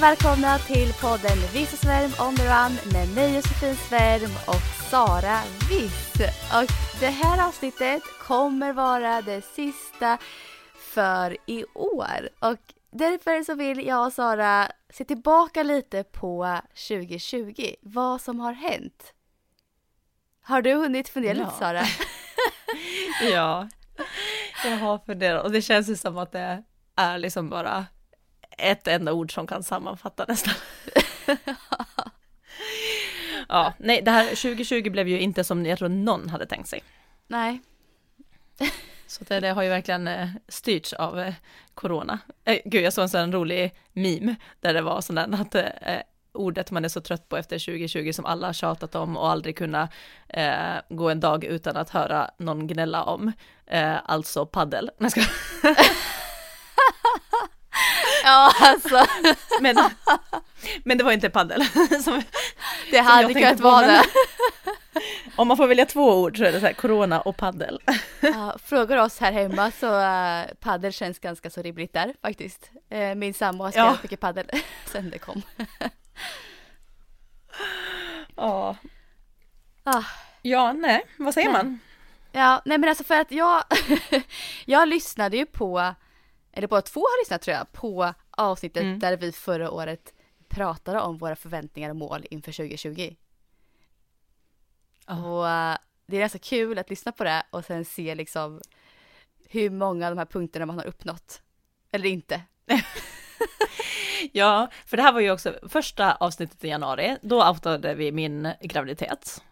Och välkomna till podden Viss och Svärm on the run med mig Josefin Svärm och Sara Viss. Och det här avsnittet kommer vara det sista för i år. Och därför så vill jag och Sara se tillbaka lite på 2020. Vad som har hänt. Har du hunnit fundera Ja. lite Sara? Ja, jag har funderat och det känns ju som att det är liksom bara ett enda ord som kan sammanfatta nästan. Ja, nej, det här 2020 blev ju inte som jag tror någon hade tänkt sig. Nej. Så det, det har ju verkligen eh, styrts av eh, corona. Eh, gud, jag såg en sån rolig meme där det var sån där att eh, ordet man är så trött på efter 2020 som alla har tjatat om och aldrig kunna eh, gå en dag utan att höra någon gnälla om. Alltså paddel. Nej, jag skojar. Ja, alltså men, men det var inte paddel. Som, det hade kunnat vara det. om man får välja två ord så är det så här corona och paddel. Ja, frågar oss här hemma så uh, paddel känns ganska så rimligt där faktiskt. Eh, min sambo har spelat Ja. mycket paddel sen det kom. Ja, Ah, ja nej, vad säger Nej. man? ja, nej men alltså för att jag, jag lyssnade ju på, eller båda två har lyssnat tror jag, på avsnittet Mm. där vi förra året pratade om våra förväntningar och mål inför 2020. Ja. Och eh, det är ganska kul att lyssna på det och sen se liksom hur många av de här punkterna man har uppnått. Eller inte. Ja, för det här var ju också första avsnittet i januari, då outade vi min graviditet.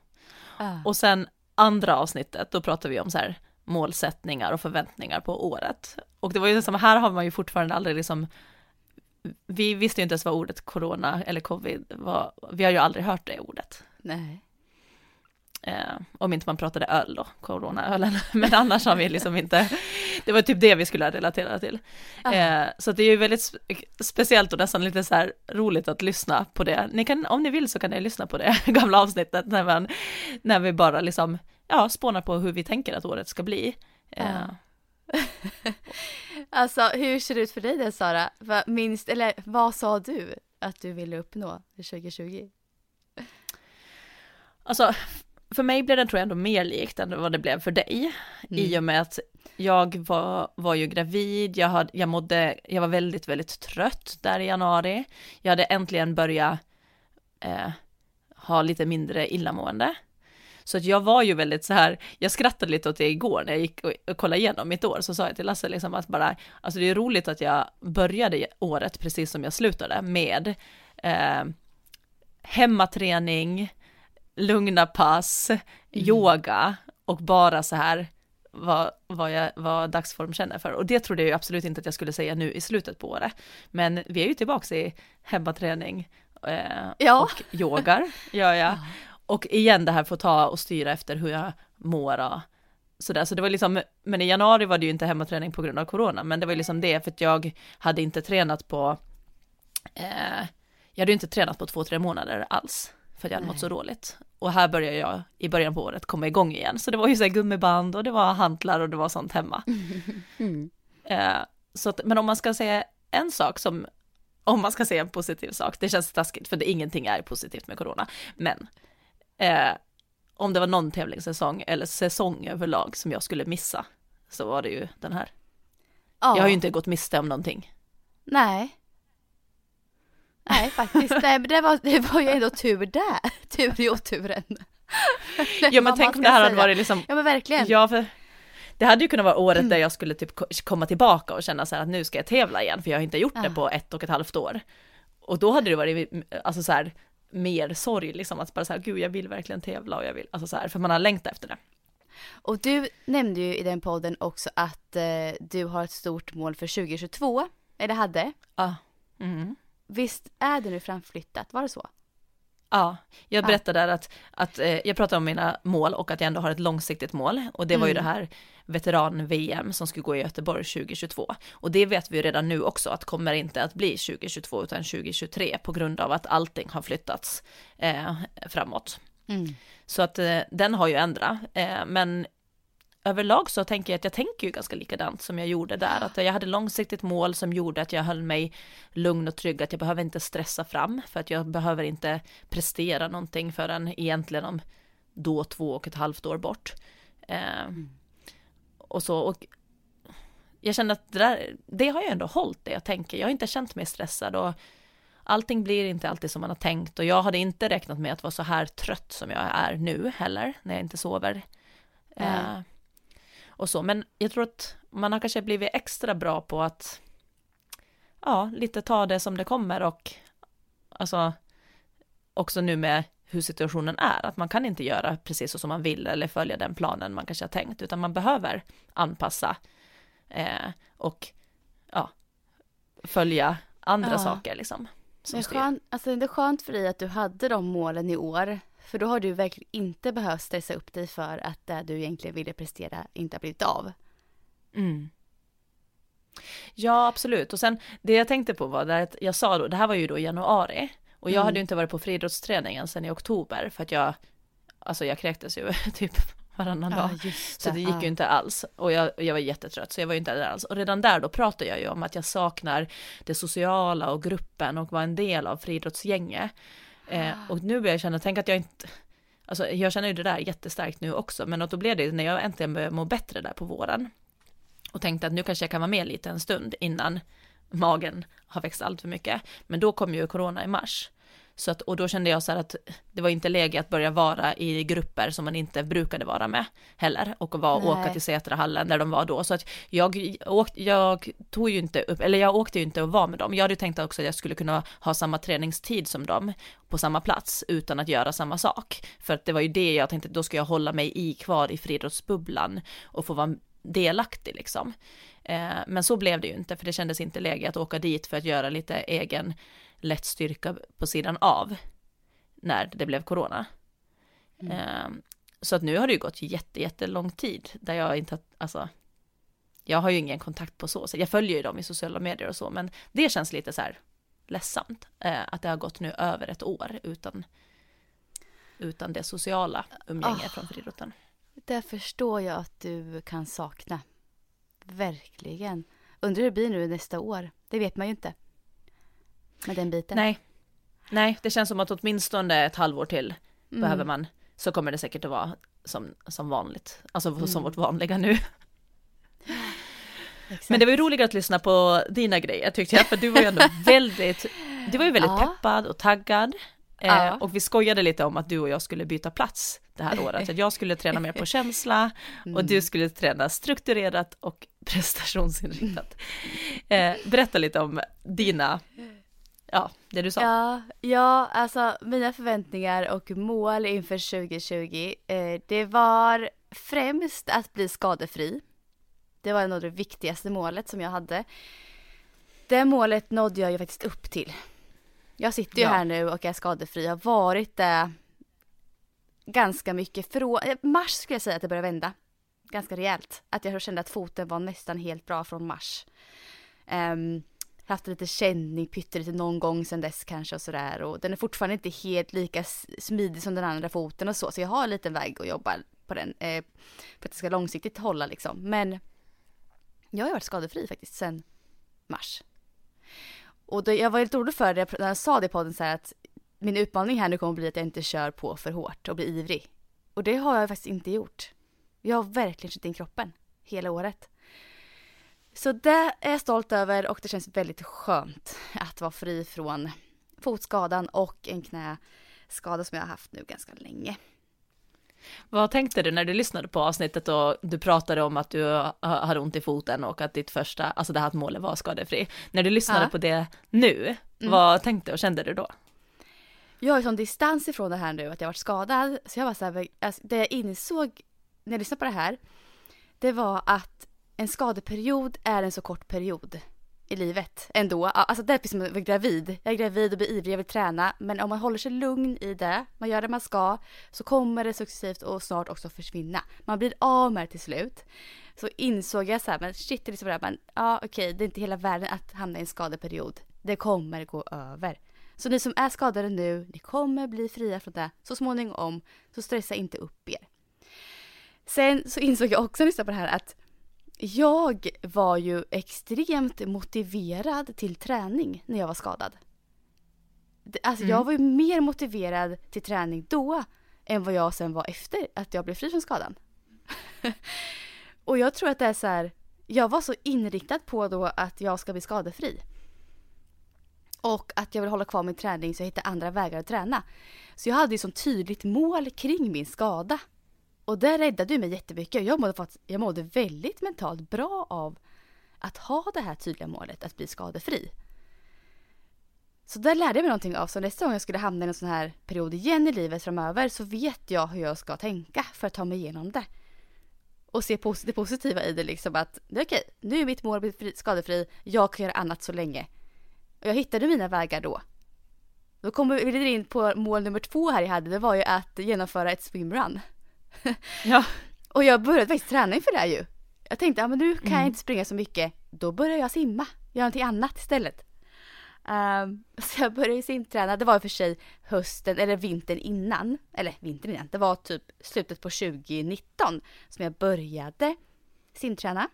Ah. Och sen andra avsnittet, då pratade vi om så här målsättningar och förväntningar på året. Och det var ju som, här har man ju fortfarande aldrig liksom, vi visste ju inte ens vad ordet corona eller covid var, vi har ju aldrig hört det ordet. Nej. Eh, om inte man pratade öl då, coronaölen. Men annars har vi liksom inte, det var typ det vi skulle relatera till. Ah. Eh, så det är ju väldigt spe- speciellt och nästan lite så här roligt att lyssna på det. Ni kan, om ni vill så kan ni lyssna på det gamla avsnittet när, man, när vi bara liksom, ja, spånar på hur vi tänker att året ska bli. Eh, Ja. Alltså hur ser det ut för dig där Sara? Vad, minst, eller vad sa du att du ville uppnå i 2020? Alltså, för mig blev det tror jag ändå mer likt än vad det blev för dig. Mm. I och med att jag var, var ju gravid, jag, hade, jag mådde, jag var väldigt, väldigt trött där i januari. Jag hade äntligen börjat eh, ha lite mindre illamående. Så att jag var ju väldigt så här, jag skrattade lite åt det igår när jag gick och, kollade igenom mitt år, så sa jag till Lasse liksom att bara, alltså det är roligt att jag började året precis som jag slutade med eh, hemmaträning, lugna pass, yoga och bara så här vad, vad, jag, vad dagsform känner för. Och det trodde jag ju absolut inte att jag skulle säga nu i slutet på året. Men vi är ju tillbaka i hemmaträning eh, Ja. och yogar, gör jag. Och igen det här får ta och styra efter hur jag mår och sådär. Så det var liksom, men i januari var det ju inte hemmaträning på grund av corona, men det var ju liksom det för att jag hade inte tränat på, eh, jag hade ju inte tränat på två, tre månader alls, för att jag hade Nej. mått så dåligt. Och här började jag i början på året komma igång igen, så det var ju så här gummiband och det var hantlar och det var sånt hemma. Mm. Eh, så att, men om man ska säga en sak som, om man ska säga en positiv sak, det känns taskigt för det, ingenting är positivt med corona, men eh, om det var någon tävlingssäsong eller säsong överlag som jag skulle missa, så var det ju den här. Ja. Jag har ju inte gått miste om någonting. Nej. Nej faktiskt, nej men det var, det var ju ändå tur där. Tur i oturen. Ja men tänk om det här hade varit liksom, Ja men verkligen. ja för det hade ju kunnat vara året Mm. där jag skulle typ ko- komma tillbaka och känna så här att nu ska jag tävla igen, för jag har inte gjort det Ja. på ett och ett halvt år. Och då hade det varit, alltså så här, mer sorg liksom, att bara så här, gud jag vill verkligen tävla och jag vill, alltså så här, för man har längtat efter det. Och du nämnde ju i den podden också att eh, du har ett stort mål för 2022, eller hade. Ja. Mm. Visst är det nu framflyttat, var det så? Ja, jag berättade där att, att eh, jag pratade om mina mål och att jag ändå har ett långsiktigt mål och det var ju Mm. det här veteran-VM som skulle gå i Göteborg 2022. Och det vet vi ju redan nu också att kommer inte att bli 2022 utan 2023 på grund av att allting har flyttats eh, framåt. Mm. Så att eh, den har ju ändrat, eh, men överlag så tänker jag att jag tänker ju ganska likadant som jag gjorde där, att jag hade långsiktigt mål som gjorde att jag höll mig lugn och trygg, att jag behöver inte stressa fram, för att jag behöver inte prestera någonting förrän egentligen om då två och ett halvt år bort. Eh, Och så, och jag känner att det där, det har jag ändå hållit det jag tänker, jag har inte känt mig stressad och allting blir inte alltid som man har tänkt och jag hade inte räknat med att vara så här trött som jag är nu heller, när jag inte sover. Eh, Nej. Och så, men jag tror att man har kanske blivit extra bra på att ja, lite ta det som det kommer och alltså också nu med hur situationen är, att man kan inte göra precis så som man vill eller följa den planen man kanske har tänkt, utan man behöver anpassa eh, och ja, följa andra Ja. saker liksom. Det är, skönt, alltså det är skönt för dig att du hade de målen i år. För då har du verkligen inte behövt stressa upp dig för att det du egentligen ville prestera inte har blivit av. Mm. Ja, absolut. Och sen det jag tänkte på var det att jag sa då, det här var ju då januari och jag Mm. hade ju inte varit på friidrottsträningen sen i oktober för att jag, alltså jag kräktes ju typ varannan dag. just Så det gick ju inte alls och jag, jag var jättetrött så jag var ju inte där alls. Och redan där då pratade jag ju om att jag saknar det sociala och gruppen och var en del av friidrottsgänget. Eh, och nu börjar jag känna, tänk att jag inte, alltså jag känner ju det där jättestarkt nu också, men då blev det när jag äntligen började må bättre där på våren. Och tänkte att nu kanske jag kan vara med lite en stund innan magen har växt allt för mycket. Men då kom ju corona i mars. Så att, och då kände jag så här att det var inte läge att börja vara i grupper som man inte brukade vara med heller och Nej. åka till Sätrahallen där de var då. Så att jag, åkt, jag tog ju inte upp, eller jag åkte ju inte och var med dem. Jag hade ju tänkt också att jag skulle kunna ha samma träningstid som dem på samma plats utan att göra samma sak. För att det var ju det jag tänkte, då ska jag hålla mig i kvar i friidrottsbubblan och få vara delaktig liksom. Eh, men så blev det ju inte, för det kändes inte läge att åka dit för att göra lite egen lätt styrka på sidan av när det blev corona. Eh, så att nu har det ju gått jätte, jättelång tid där jag inte alltså, jag har ju ingen kontakt på så sätt. Jag följer ju dem i sociala medier och så, men det känns lite så här ledsamt eh, att det har gått nu över ett år utan, utan det sociala umgänget Ah. från friidrotten. Det förstår jag att du kan sakna. Verkligen. Undrar hur det blir nu nästa år. Det vet man ju inte. Med den biten. Nej, nej, det känns som att åtminstone ett halvår till Mm. behöver man, så kommer det säkert att vara som, som vanligt, alltså Mm. som vårt vanliga nu. Exakt. Men det var ju roligare att lyssna på dina grejer tyckte jag, för du var ju ändå väldigt, du var ju väldigt Ja. peppad och taggad. Eh, Ja. Och vi skojade lite om att du och jag skulle byta plats det här året, att jag skulle träna mer på känsla och Mm. du skulle träna strukturerat och prestationsinriktat. Eh, berätta lite om dina, ja, det du sa. Ja, ja, alltså mina förväntningar och mål inför 2020, eh, det var främst att bli skadefri. Det var nog det viktigaste målet som jag hade. Det målet nådde jag ju faktiskt upp till. Jag sitter ju Ja. här nu och är skadefri. Jag har varit det ganska mycket. Från eh, mars skulle jag säga att det började vända. Ganska rejält. Att jag kände att foten var nästan helt bra från mars. Um, haft lite känning, pyttelite någon gång sedan dess kanske och sådär. Och den är fortfarande inte helt lika smidig som den andra foten och så. Så jag har en liten väg att jobba på den. Eh, för att det ska långsiktigt hålla liksom. Men jag har ju varit skadefri faktiskt sedan mars. Och då, jag var helt orolig för det när jag sa det i podden så här att min utmaning här nu kommer bli att jag inte kör på för hårt och blir ivrig. Och det har jag faktiskt inte gjort. Jag har verkligen känt in kroppen hela året. Så det är jag stolt över och det känns väldigt skönt att vara fri från fotskadan och en knäskada som jag har haft nu ganska länge. Vad tänkte du när du lyssnade på avsnittet och du pratade om att du ha- hade ont i foten och att ditt första, alltså det här att målet var skadefri. När du lyssnade Ja. på det nu, Mm. vad tänkte och kände du då? jag har ju sån distans ifrån det här nu att jag varit skadad. Så jag var så här, alltså, det jag insåg när jag lyssnade på det här, det var att en skadeperiod är en så kort period i livet ändå. Alltså det är precis som att vara gravid. Jag är gravid och blir ivrig, jag vill träna. Men om man håller sig lugn i det, man gör det man ska, så kommer det successivt och snart också försvinna. Man blir av med det till slut. Så insåg jag så här, men shit, det är liksom det men ja okej, det är inte hela världen att hamna i en skadeperiod. Det kommer gå över. Så ni som är skadade nu, ni kommer bli fria från det så småningom. Så stressa inte upp er. Sen så insåg jag också när jag lyssnade på det här att jag var ju extremt motiverad till träning när jag var skadad. Alltså mm. jag var ju mer motiverad till träning då än vad jag sen var efter att jag blev fri från skadan. och jag tror att det är så här, jag var så inriktad på då att jag ska bli skadefri. Och att jag vill hålla kvar min träning så jag hittar andra vägar att träna. Så jag hade ju så tydligt mål kring min skada. Och det räddade mig jättemycket. Jag mådde, jag mådde väldigt mentalt bra av att ha det här tydliga målet att bli skadefri. Så där lärde jag mig någonting av. Så nästa gång jag skulle hamna i en sån här period igen i livet framöver så vet jag hur jag ska tänka för att ta mig igenom det. Och se det positiva i det liksom att det är okej, nu är mitt mål att bli skadefri, jag kan göra annat så länge. Och jag hittade mina vägar då. Då kommer vi in på mål nummer två här jag hade, det var ju att genomföra ett swimrun. Ja. och jag började faktiskt träna inför det ju. Jag tänkte, ja men nu kan mm. jag inte springa så mycket. Då började jag simma, göra någonting annat istället. Um, så jag började simträna, det var för sig hösten eller vintern innan, eller vintern innan, det var typ slutet på 2019 som jag började simträna.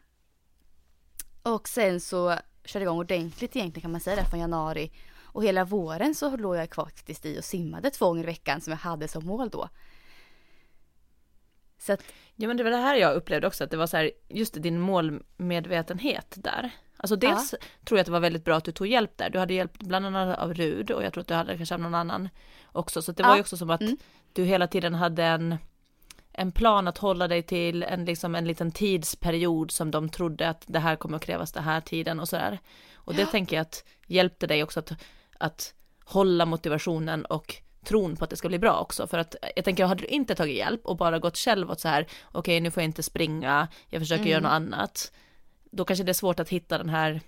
Och sen så körde igång ordentligt egentligen kan man säga det från januari. Och hela våren så låg jag faktiskt i och simmade två gånger i veckan som jag hade som mål då. Så att, ja men det var det här jag upplevde också, att det var så här, just din målmedvetenhet där. Alltså dels ja. tror jag att det var väldigt bra att du tog hjälp där, du hade hjälp bland annat av Rud och jag tror att du hade kanske av någon annan också, så det var ja. ju också som att mm. du hela tiden hade en, en plan att hålla dig till, en, liksom en liten tidsperiod som de trodde att det här kommer att krävas den här tiden och sådär. Och det ja. tänker jag att hjälpte dig också att, att hålla motivationen och tron på att det ska bli bra också. För att jag tänker, hade du inte tagit hjälp och bara gått själv åt så här, okej okay, nu får jag inte springa, jag försöker mm. göra något annat. Då kanske det är svårt att hitta den här,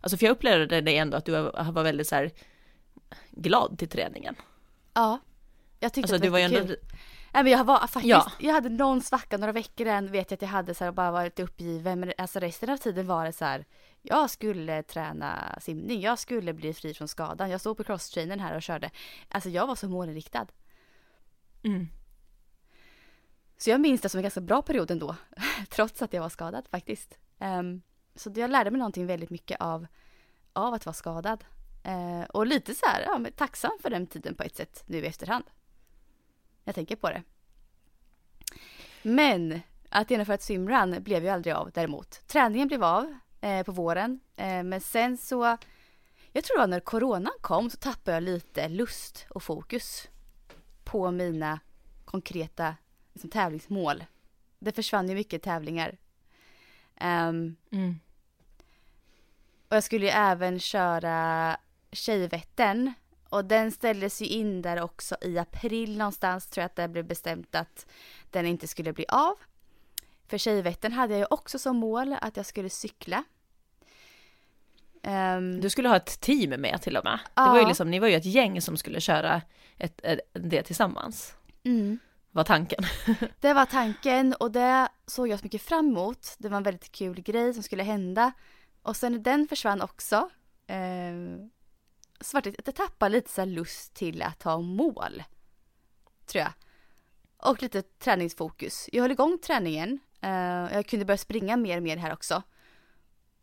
alltså för jag upplevde det ändå att du var väldigt så här glad till träningen. Ja, jag tyckte alltså, att det var, var kul. Ändå... Nej men jag var faktiskt, ja. jag hade någon svacka några veckor än vet jag att jag hade så här bara varit uppgiven men alltså resten av tiden var det så här jag skulle träna simning, jag skulle bli fri från skadan. Jag stod på crosstrainern här och körde. Alltså jag var så målinriktad. Mm. Så jag minns det som en ganska bra period ändå, trots att jag var skadad faktiskt. Um, så jag lärde mig någonting väldigt mycket av, av att vara skadad. Uh, och lite så här, ja, tacksam för den tiden på ett sätt nu i efterhand. Jag tänker på det. Men att genomföra ett swimrun blev ju aldrig av däremot. Träningen blev av, eh, på våren. Eh, men sen så, jag tror att när coronan kom så tappade jag lite lust och fokus på mina konkreta liksom, tävlingsmål. Det försvann ju mycket tävlingar. Um, mm. Och jag skulle ju även köra Tjejvättern och den ställdes ju in där också i april någonstans tror jag att det blev bestämt att den inte skulle bli av. För Tjejvättern hade jag också som mål att jag skulle cykla. Um, du skulle ha ett team med till och med. Ja. Det var ju liksom, ni var ju ett gäng som skulle köra ett, ett, det tillsammans. Mm. Var tanken. det var tanken och det såg jag så mycket fram emot. Det var en väldigt kul grej som skulle hända. Och sen den försvann också eh, så var det jag tappade lite så lust till att ha mål. Tror jag. Och lite träningsfokus. Jag höll igång träningen. Eh, jag kunde börja springa mer och mer här också.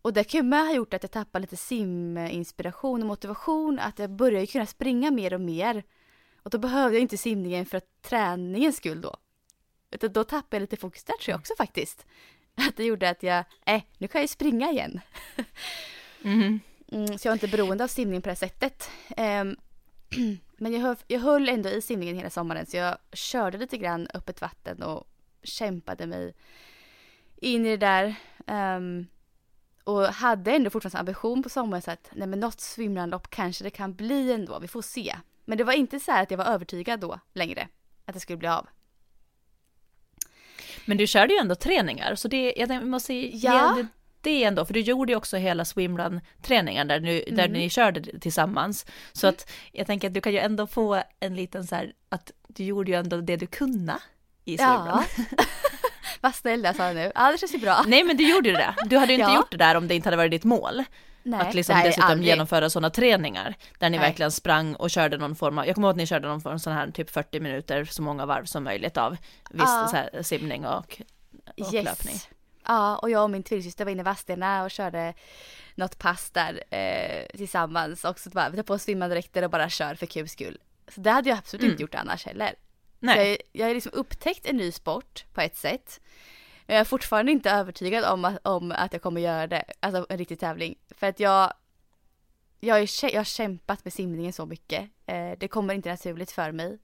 Och det kan ju med ha gjort att jag tappade lite siminspiration och motivation. Att jag började kunna springa mer och mer. Och då behövde jag inte simningen för att träningens skull då. Utan då tappade jag lite fokus där tror jag också faktiskt. Att det gjorde att jag, äh, nu kan jag springa igen. Mm. Mm, så jag var inte beroende av simning på det sättet. Um, men jag höll, jag höll ändå i simningen hela sommaren så jag körde lite grann öppet vatten och kämpade mig in i det där. Um, och hade ändå fortfarande ambition på sommaren så att nej men något swimrunlopp kanske det kan bli ändå, vi får se. Men det var inte så här att jag var övertygad då längre att det skulle bli av. Men du körde ju ändå träningar, så det, jag måste ge Ja. det, det ändå, för du gjorde ju också hela swimrun-träningen där, nu, där Mm. ni körde tillsammans. Så att jag tänker att du kan ju ändå få en liten så här, att du gjorde ju ändå det du kunde i swimrun. Ja. Vad snäll jag sa nu. Ja, det känns ju bra. Nej men du gjorde ju det. Du hade ju inte Ja. gjort det där om det inte hade varit ditt mål. Nej, att liksom nej, dessutom aldrig. genomföra sådana träningar där ni Nej. verkligen sprang och körde någon form av, jag kommer ihåg att ni körde någon form av sån här typ 40 minuter, så många varv som möjligt av viss Ja. så här, simning och, och löpning. Ja, och jag och min tvillingsyster var inne i Vadstena och körde något pass där eh, tillsammans. Och så bara, vi tar på oss svimmardräkter och bara kör för kul skull. Så det hade jag absolut Mm. inte gjort annars heller. Nej. Jag, jag har liksom upptäckt en ny sport på ett sätt. Men jag är fortfarande inte övertygad om att, om att jag kommer göra det, alltså en riktig tävling. För att jag, jag, är, jag har kämpat med simningen så mycket. Eh, det kommer inte naturligt för mig.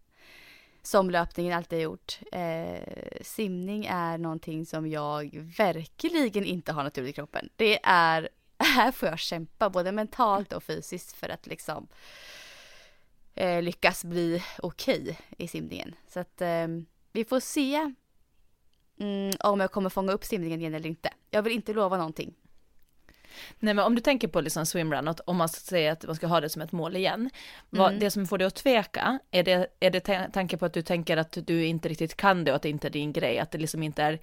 Som löpningen alltid har gjort. Eh, simning är någonting som jag verkligen inte har naturligt i kroppen. Det är, här får jag kämpa både mentalt och fysiskt för att liksom eh, lyckas bli okej i simningen. Så att eh, vi får se mm, om jag kommer fånga upp simningen igen eller inte. Jag vill inte lova någonting. Nej men om du tänker på liksom swimrun, om man säga att man ska ha det som ett mål igen, vad, Mm. det som får dig att tveka, är det, är det ta- tanke på att du tänker att du inte riktigt kan det och att det inte är din grej, att det liksom inte är,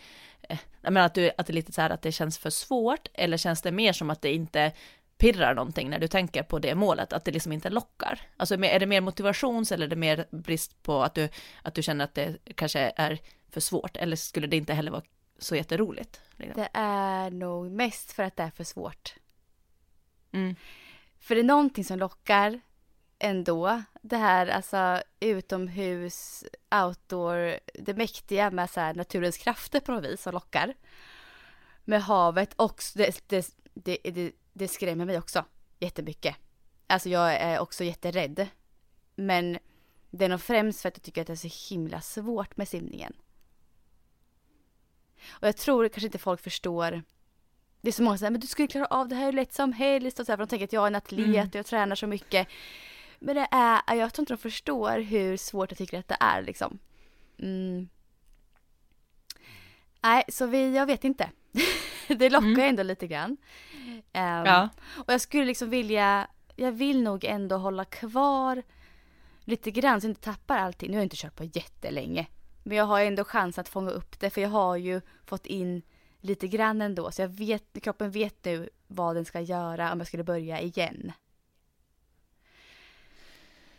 eh, jag menar att, du, att det är lite så här att det känns för svårt, eller känns det mer som att det inte pirrar någonting när du tänker på det målet, att det liksom inte lockar? Alltså är det mer motivations eller är det mer brist på att du, att du känner att det kanske är för svårt, eller skulle det inte heller vara så jätteroligt? Liksom? Det är nog mest för att det är för svårt. Mm. För det är någonting som lockar ändå. Det här alltså utomhus, outdoor, det mäktiga med så här, naturens krafter på något vis som lockar. Med havet och det, det, det, det, det skrämmer mig också jättemycket. Alltså jag är också jätterädd. Men det är nog främst för att jag tycker att det är så himla svårt med simningen. Och jag tror kanske inte folk förstår. Det är så många som säger, men du skulle klara av det här hur lätt som helst. Och så här, för de tänker att jag är en atlet Mm. och jag tränar så mycket. Men det är, jag tror inte de förstår hur svårt jag tycker att det är liksom. Mm. Nej, så vi, jag vet inte. det lockar Mm. ändå lite grann. Ehm, Ja. och jag skulle liksom vilja, jag vill nog ändå hålla kvar lite grann så jag inte tappar allting. Nu har jag inte kört på jättelänge. Men jag har ändå chans att fånga upp det för jag har ju fått in lite grann ändå. Så jag vet, kroppen vet nu vad den ska göra om jag skulle börja igen.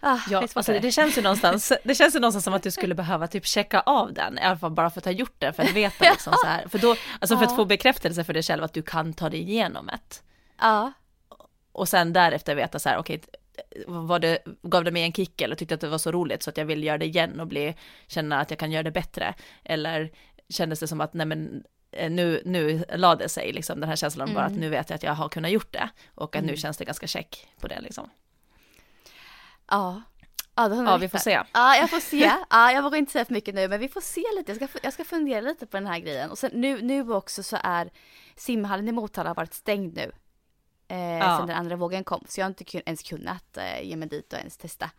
Ah, Ja, det alltså det. känns ju någonstans, det känns ju någonstans som att du skulle behöva typ checka av den, i alla fall bara för att ha gjort det, för att veta liksom så här, för då, alltså för att få bekräftelse för dig själv att du kan ta dig igenom det. Ja, Och sen därefter veta så här, okej, var det, gav det mig en kick eller tyckte att det var så roligt så att jag vill göra det igen och bli, känna att jag kan göra det bättre? Eller kändes det som att, nej men, eh, nu, nu la det sig liksom den här känslan bara att Mm. nu vet jag att jag har kunnat gjort det och att nu Mm. känns det ganska check på det liksom. Ja. Ja, Ja, vi får se. Ja, jag får se. Ja, jag vågar inte säga för mycket nu, men vi får se lite. Jag ska, jag ska fundera lite på den här grejen. Och sen nu, nu också så är simhallen i Motala varit stängd nu. Eh, Ja. Sen den andra vågen kom. Så jag har inte ens kunnat eh, ge mig dit och ens testa.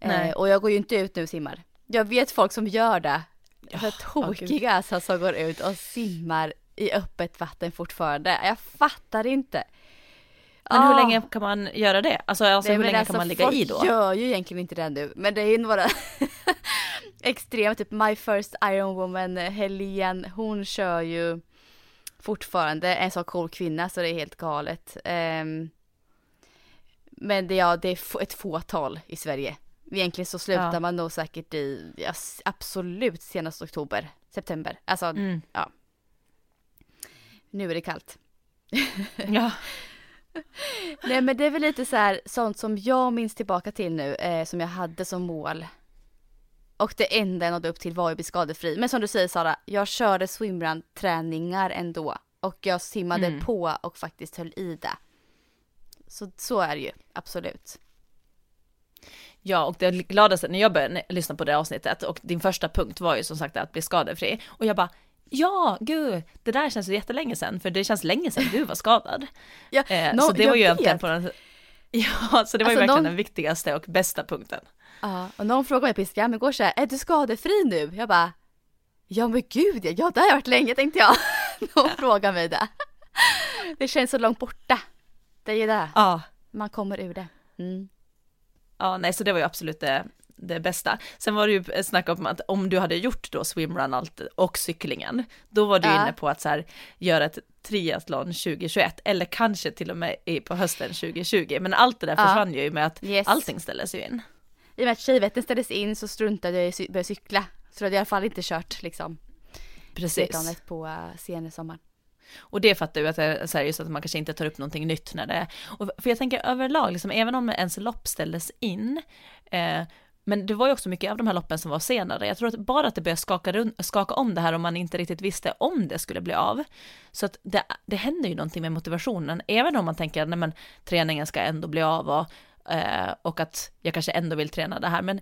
Eh, och jag går ju inte ut nu och simmar. Jag vet folk som gör det. Ja, åh, tokiga alltså, som går ut och simmar i öppet vatten fortfarande. Jag fattar inte. Men hur Ah. länge kan man göra det? Alltså, alltså Nej, hur länge alltså, kan man ligga folk i då? gör ju egentligen inte det nu. Men det är ju några extrema, typ My First Iron Woman, Helene, hon kör ju fortfarande en så cool kvinna så det är helt galet. Ehm, men det, ja, det är ett fåtal i Sverige. Egentligen så slutar Ja. man nog säkert i, ja, absolut senast oktober, september. Alltså Mm. nu är det kallt. Ja. Nej men det är väl lite så här sånt som jag minns tillbaka till nu eh, som jag hade som mål. Och det enda jag nådde upp till var att bli skadefri. Men som du säger Sara, jag körde swimrun träningar ändå. Och jag simmade Mm. på och faktiskt höll i det. Så, så är det ju, absolut. ja, och det gladaste när jag började lyssna på det avsnittet och din första punkt var ju som sagt att bli skadefri. Och jag bara, ja, gud, det där känns ju jättelänge sedan, för det känns länge sedan du var skadad. Ja, Eh, nå- så det var ju egentligen på den... Ja, så det var ju Alltså, verkligen någon- den viktigaste och bästa punkten. Ja, och någon frågade mig på Instagram igår så här, är du skadefri nu? Jag bara, ja men gud ja, ja det har jag varit länge tänkte jag. Någon frågade mig det. Det känns så långt borta. Det är ju det, Ja, man kommer ur det. Mm. ja nej så det var ju absolut det, det bästa. Sen var det ju snack om att om du hade gjort då swimrun och cyklingen, då var du Ja. inne på att så här, göra ett triathlon 2021 eller kanske till och med på hösten 2020. Men allt det där Ja. försvann ju med att Yes. allting ställdes ju in. I och med att Tjejvetten ställdes in så struntade jag i att börja cykla. Så då hade jag i alla fall inte kört liksom Precis. på uh, sensommaren. Och det fattar jag att det är så här, just att man kanske inte tar upp någonting nytt när det är, och för jag tänker överlag, liksom, även om ens lopp ställdes in, eh, men det var ju också mycket av de här loppen som var senare. Jag tror att bara att det började skaka, skaka om det här och man inte riktigt visste om det skulle bli av. Så att det, det händer ju någonting med motivationen, även om man tänker att nej, men, träningen ska ändå bli av och, eh, och att jag kanske ändå vill träna det här. Men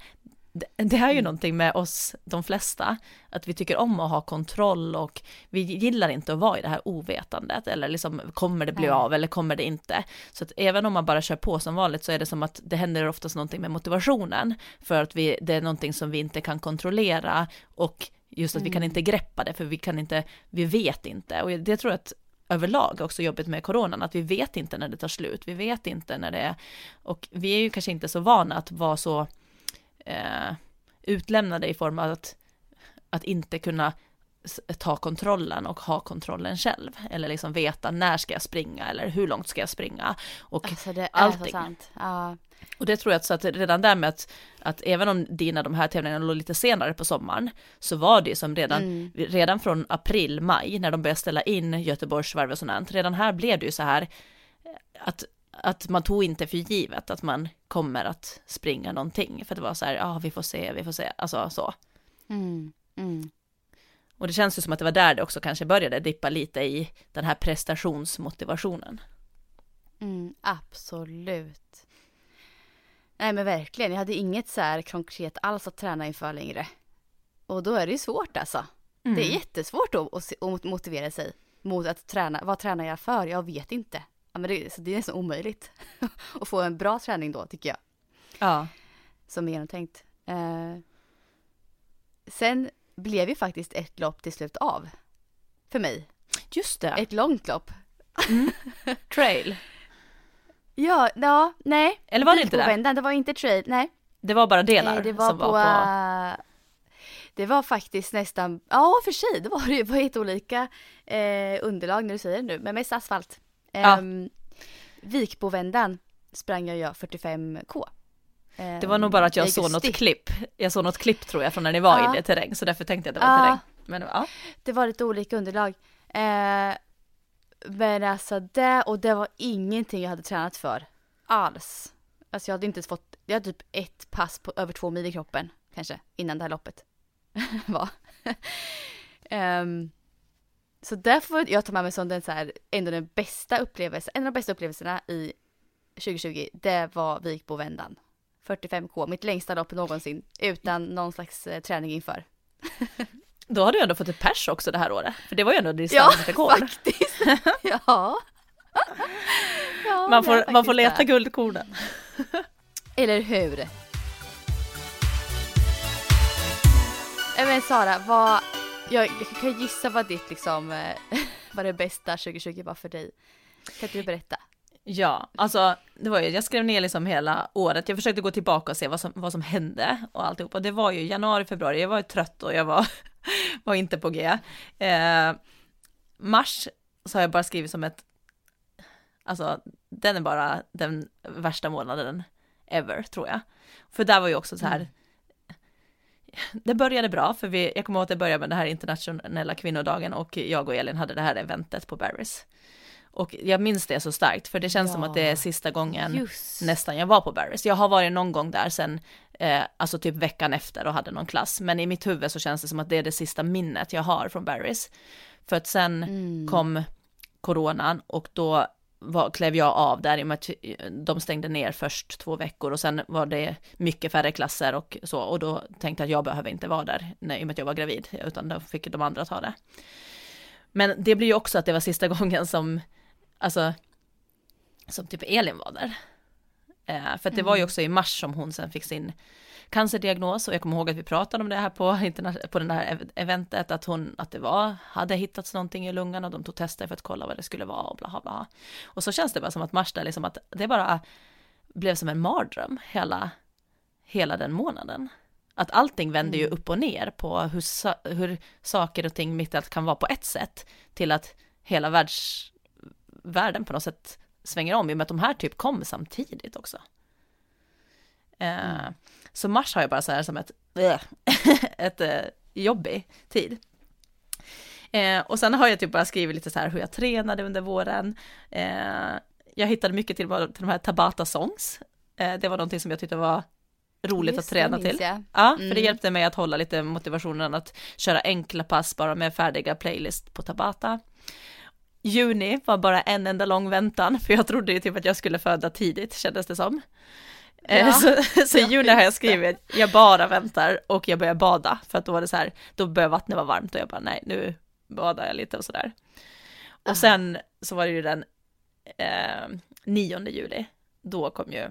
det, är ju någonting med oss, de flesta, att vi tycker om att ha kontroll och vi gillar inte att vara i det här ovetandet eller liksom kommer det bli av eller kommer det inte. Så att även om man bara kör på som vanligt så är det som att det händer oftast någonting med motivationen för att vi, det är någonting som vi inte kan kontrollera och just att vi kan inte greppa det för vi kan inte, vi vet inte. Och det tror jag att överlag också jobbigt med coronan, att vi vet inte när det tar slut, vi vet inte när det är, och vi är ju kanske inte så vana att vara så eh, utlämnade i form av att, att inte kunna ta kontrollen och ha kontrollen själv. Eller liksom veta när ska jag springa eller hur långt ska jag springa. Och, Alltså det är allting. så sant. Ja. och det tror jag att, så att redan där med att, att även om dina de här tävlingarna låg lite senare på sommaren så var det som redan, Mm. redan från april, maj när de började ställa in Göteborgsvarv och sånt, redan här blev det ju så här att att man tog inte för givet att man kommer att springa någonting, för det var så här, ja vi får se, vi får se, alltså så. Mm. Mm. Och det känns ju som att det var där det också kanske började dippa lite i den här prestationsmotivationen. Mm, absolut. Nej men verkligen, jag hade inget så här konkret alls att träna inför längre. Och då är det ju svårt alltså. Det är Mm. jättesvårt att, att motivera sig mot att träna. Vad tränar jag för? Jag vet inte. Ja, men det, så det är nästan omöjligt att få en bra träning då tycker jag. Ja, Som är genomtänkt. Eh, sen blev ju faktiskt ett lopp till slut av. För mig. just det, Ett långt lopp. trail. Ja, ja, nej. Eller var det inte det? Det var inte trail, nej. Det var bara delar Nej, det var som på, var på... Det var faktiskt nästan, ja för sig, det var det ju på ett olika eh, underlag när du säger det nu, men mest asfalt. Ja. Um, Vikbovändan sprang jag ju 45k. Ehm, Det var nog bara att jag i såg något klipp. Jag såg något klipp tror jag från när ni var Ja. i det terräng, så därför tänkte jag att det var Ja. terräng. Men ja, Det var lite olika underlag. Eh, men alltså det, och det var ingenting jag hade tränat för. Alls. Alltså jag hade inte fått, jag hade typ ett pass på över två mil i kroppen kanske innan det här loppet var. Ehm, så därför får jag ta med mig som den så här, ändå den bästa upplevelsen, en av de bästa upplevelserna i 2020, det var Vikbovändan. 45k, mitt längsta lopp någonsin utan någon slags eh, träning inför. då har du ändå fått ett pers också det här året. För det var ju ändå Ja, distansrekord. faktiskt. ja. ja man, får, man får leta guldkornen. Eller hur? Men Sara, vad, jag, jag kan gissa vad ditt liksom, eh, vad det bästa 2020 var för dig. Kan inte du berätta? Ja, alltså det var ju, jag skrev ner liksom hela året, jag försökte gå tillbaka och se vad som, vad som hände och alltihopa. Det var ju januari, februari, jag var ju trött och jag var, var inte på G. Eh, mars så har jag bara skrivit som ett, alltså den är bara den värsta månaden ever tror jag. För där var ju också så här, det började bra, för vi, jag kommer ihåg att det började med den här internationella kvinnodagen och jag och Elin hade det här eventet på Barry's. Och jag minns det så starkt, för det känns som att det är sista gången Just. nästan jag var på Barry's. Jag har varit någon gång där sen, eh, alltså typ veckan efter och hade någon klass, men i mitt huvud så känns det som att det är det sista minnet jag har från Barry's. För att sen Mm. kom coronan och då var, klev jag av där i och med att de stängde ner först två veckor och sen var det mycket färre klasser och så och då tänkte jag att jag behöver inte vara där nej, i och med att jag var gravid utan då fick de andra ta det. Men det blir ju också att det var sista gången som, alltså, som typ Elin var där. Eh, för att det var ju också i mars som hon sen fick sin cancerdiagnos och jag kommer ihåg att vi pratade om det här på, på det här eventet, att hon, att det var, hade hittats någonting i lungan och de tog tester för att kolla vad det skulle vara och bla bla. Och så känns det bara som att mars där liksom att det bara blev som en mardröm hela, hela den månaden. Att allting vänder ju mm. upp och ner på hur, hur saker och ting mitt i allt kan vara på ett sätt till att hela världs, världen på något sätt svänger om i och med att de här typ kom samtidigt också. Eh, mm. Så mars har jag bara så här som ett, ett äh, jobbig tid. Eh, och sen har jag typ bara skrivit lite så här hur jag tränade under våren. Eh, jag hittade mycket till, till de här Tabata songs. Eh, det var någonting som jag tyckte var roligt Just att träna till. Jag. Ja, mm. för det mm. hjälpte mig att hålla lite motivationen att köra enkla pass bara med färdiga playlist på Tabata. Juni var bara en enda lång väntan, för jag trodde ju typ att jag skulle föda tidigt, kändes det som. Eh, ja. Så, så i juni har jag skrivit, jag bara väntar och jag börjar bada, för att då var det så här, då börjar vattnet vara varmt och jag bara nej, nu badar jag lite och sådär. Och Aha. sen så var det ju den eh, 9 juli, då kom ju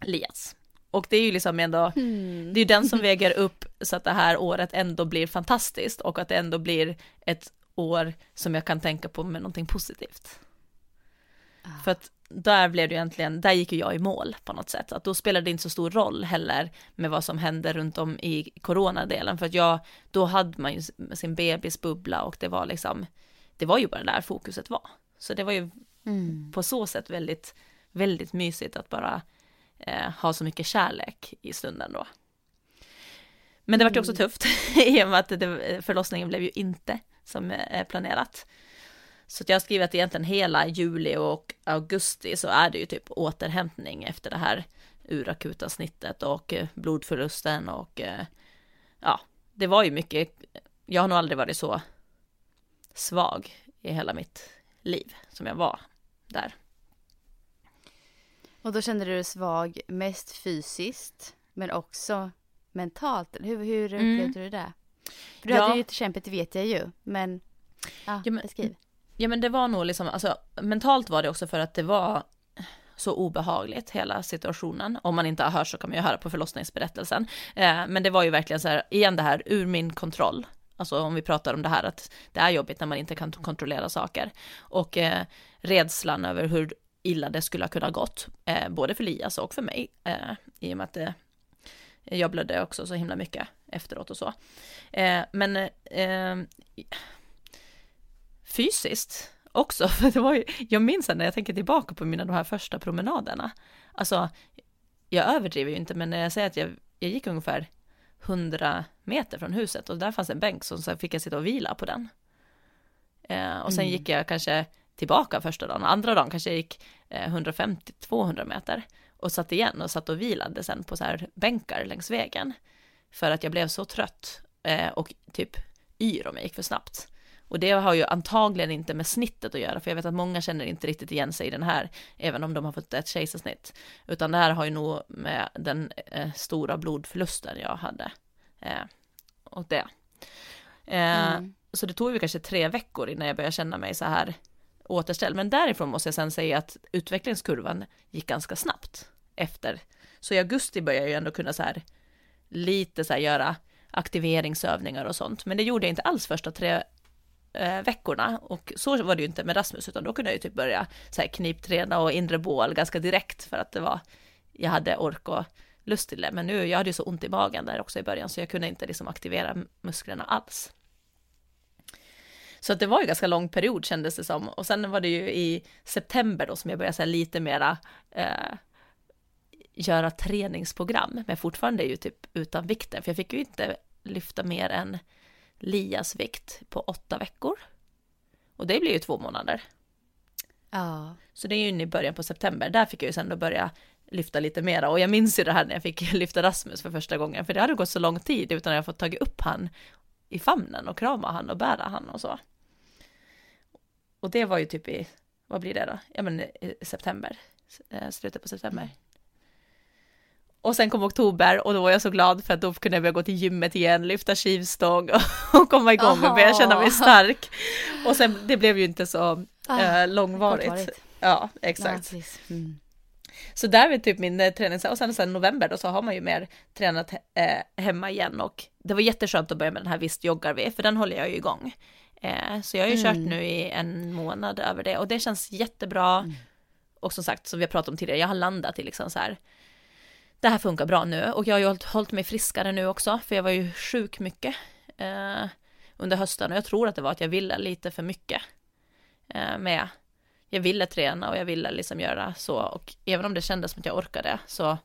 Lias. Och det är ju liksom ändå, mm. det är ju den som väger upp så att det här året ändå blir fantastiskt och att det ändå blir ett år som jag kan tänka på med någonting positivt. Ah. För att där blev det egentligen, där gick ju jag i mål på något sätt, att då spelade det inte så stor roll heller med vad som hände runt om i coronadelen, för att jag, då hade man ju sin bebisbubbla och det var liksom, det var ju bara där fokuset var. Så det var ju mm. på så sätt väldigt, väldigt mysigt att bara eh, ha så mycket kärlek i stunden då. Men det var ju också mm. tufft i och med att det, förlossningen blev ju inte som eh, planerat. Så jag har skrivit egentligen hela juli och augusti så är det ju typ återhämtning efter det här urakuta snittet och eh, blodförlusten och eh, ja, det var ju mycket. Jag har nog aldrig varit så svag i hela mitt liv som jag var där. Och då kände du dig svag mest fysiskt men också mentalt. Hur, hur upplevde mm. du det? För du ja. hade ju kämpet, det vet jag ju. Men, ja, ja men, beskriv. Ja men det var nog liksom, alltså mentalt var det också för att det var så obehagligt hela situationen. Om man inte har hört så kan man ju höra på förlossningsberättelsen. Eh, men det var ju verkligen så här, igen det här ur min kontroll. Alltså om vi pratar om det här att det är jobbigt när man inte kan kontrollera saker. Och eh, rädslan över hur illa det skulle ha kunnat gått, eh, både för Lias och för mig, eh, i och med att eh, jag blödde också så himla mycket efteråt och så. Eh, men eh, fysiskt också, för det var ju, jag minns när jag tänker tillbaka på mina de här första promenaderna, alltså jag överdriver ju inte, men när jag säger att jag, jag gick ungefär 100 meter från huset och där fanns en bänk så, fick jag sitta och vila på den. Eh, och sen mm. gick jag kanske tillbaka första dagen, andra dagen kanske jag gick eh, 150-200 meter och satt igen och satt och vilade sen på så här bänkar längs vägen. För att jag blev så trött eh, och typ yr om jag gick för snabbt. Och det har ju antagligen inte med snittet att göra, för jag vet att många känner inte riktigt igen sig i den här, även om de har fått ett kejsarsnitt. Utan det här har ju nog med den eh, stora blodförlusten jag hade. Eh, och det. Eh, mm. Så det tog ju kanske tre veckor innan jag började känna mig så här återställd. Men därifrån måste jag sen säga att utvecklingskurvan gick ganska snabbt efter. Så i augusti började jag ju ändå kunna så här lite så här göra aktiveringsövningar och sånt. Men det gjorde jag inte alls första tre eh, veckorna och så var det ju inte med Rasmus utan då kunde jag ju typ börja så här knipträna och inre bål ganska direkt för att det var jag hade ork och lust till det. Men nu, jag hade ju så ont i magen där också i början så jag kunde inte liksom aktivera musklerna alls. Så att det var ju ganska lång period kändes det som. Och sen var det ju i september då som jag började så lite mera eh, göra träningsprogram, men fortfarande är ju typ utan vikten, för jag fick ju inte lyfta mer än Lias vikt på åtta veckor. Och det blir ju två månader. Ja. Så det är ju i början på september, där fick jag ju sen då börja lyfta lite mera. Och jag minns ju det här när jag fick lyfta Rasmus för första gången, för det hade gått så lång tid utan att jag fått tagit upp han i famnen och krama han och bära han och så. Och det var ju typ i, vad blir det då? Ja men i september, eh, slutet på september. Och sen kom oktober och då var jag så glad för att då kunde jag börja gå till gymmet igen, lyfta skivstång och, komma igång och börja känna mig stark. Och sen, det blev ju inte så ah, eh, långvarigt. Ja, exakt. Ja, mm. Så där är typ min eh, träning, och sen, sen november då så har man ju mer tränat eh, hemma igen och det var jätteskönt att börja med den här Visst joggar vi, för den håller jag ju igång. Eh, så jag har ju mm. kört nu i en månad över det och det känns jättebra. Mm. Och som sagt, som vi har pratat om tidigare, jag har landat i liksom så här, det här funkar bra nu och jag har ju hållit, mig friskare nu också, för jag var ju sjuk mycket eh, under hösten och jag tror att det var att jag ville lite för mycket eh, med jag ville träna och jag ville liksom göra så och även om det kändes som att jag orkade så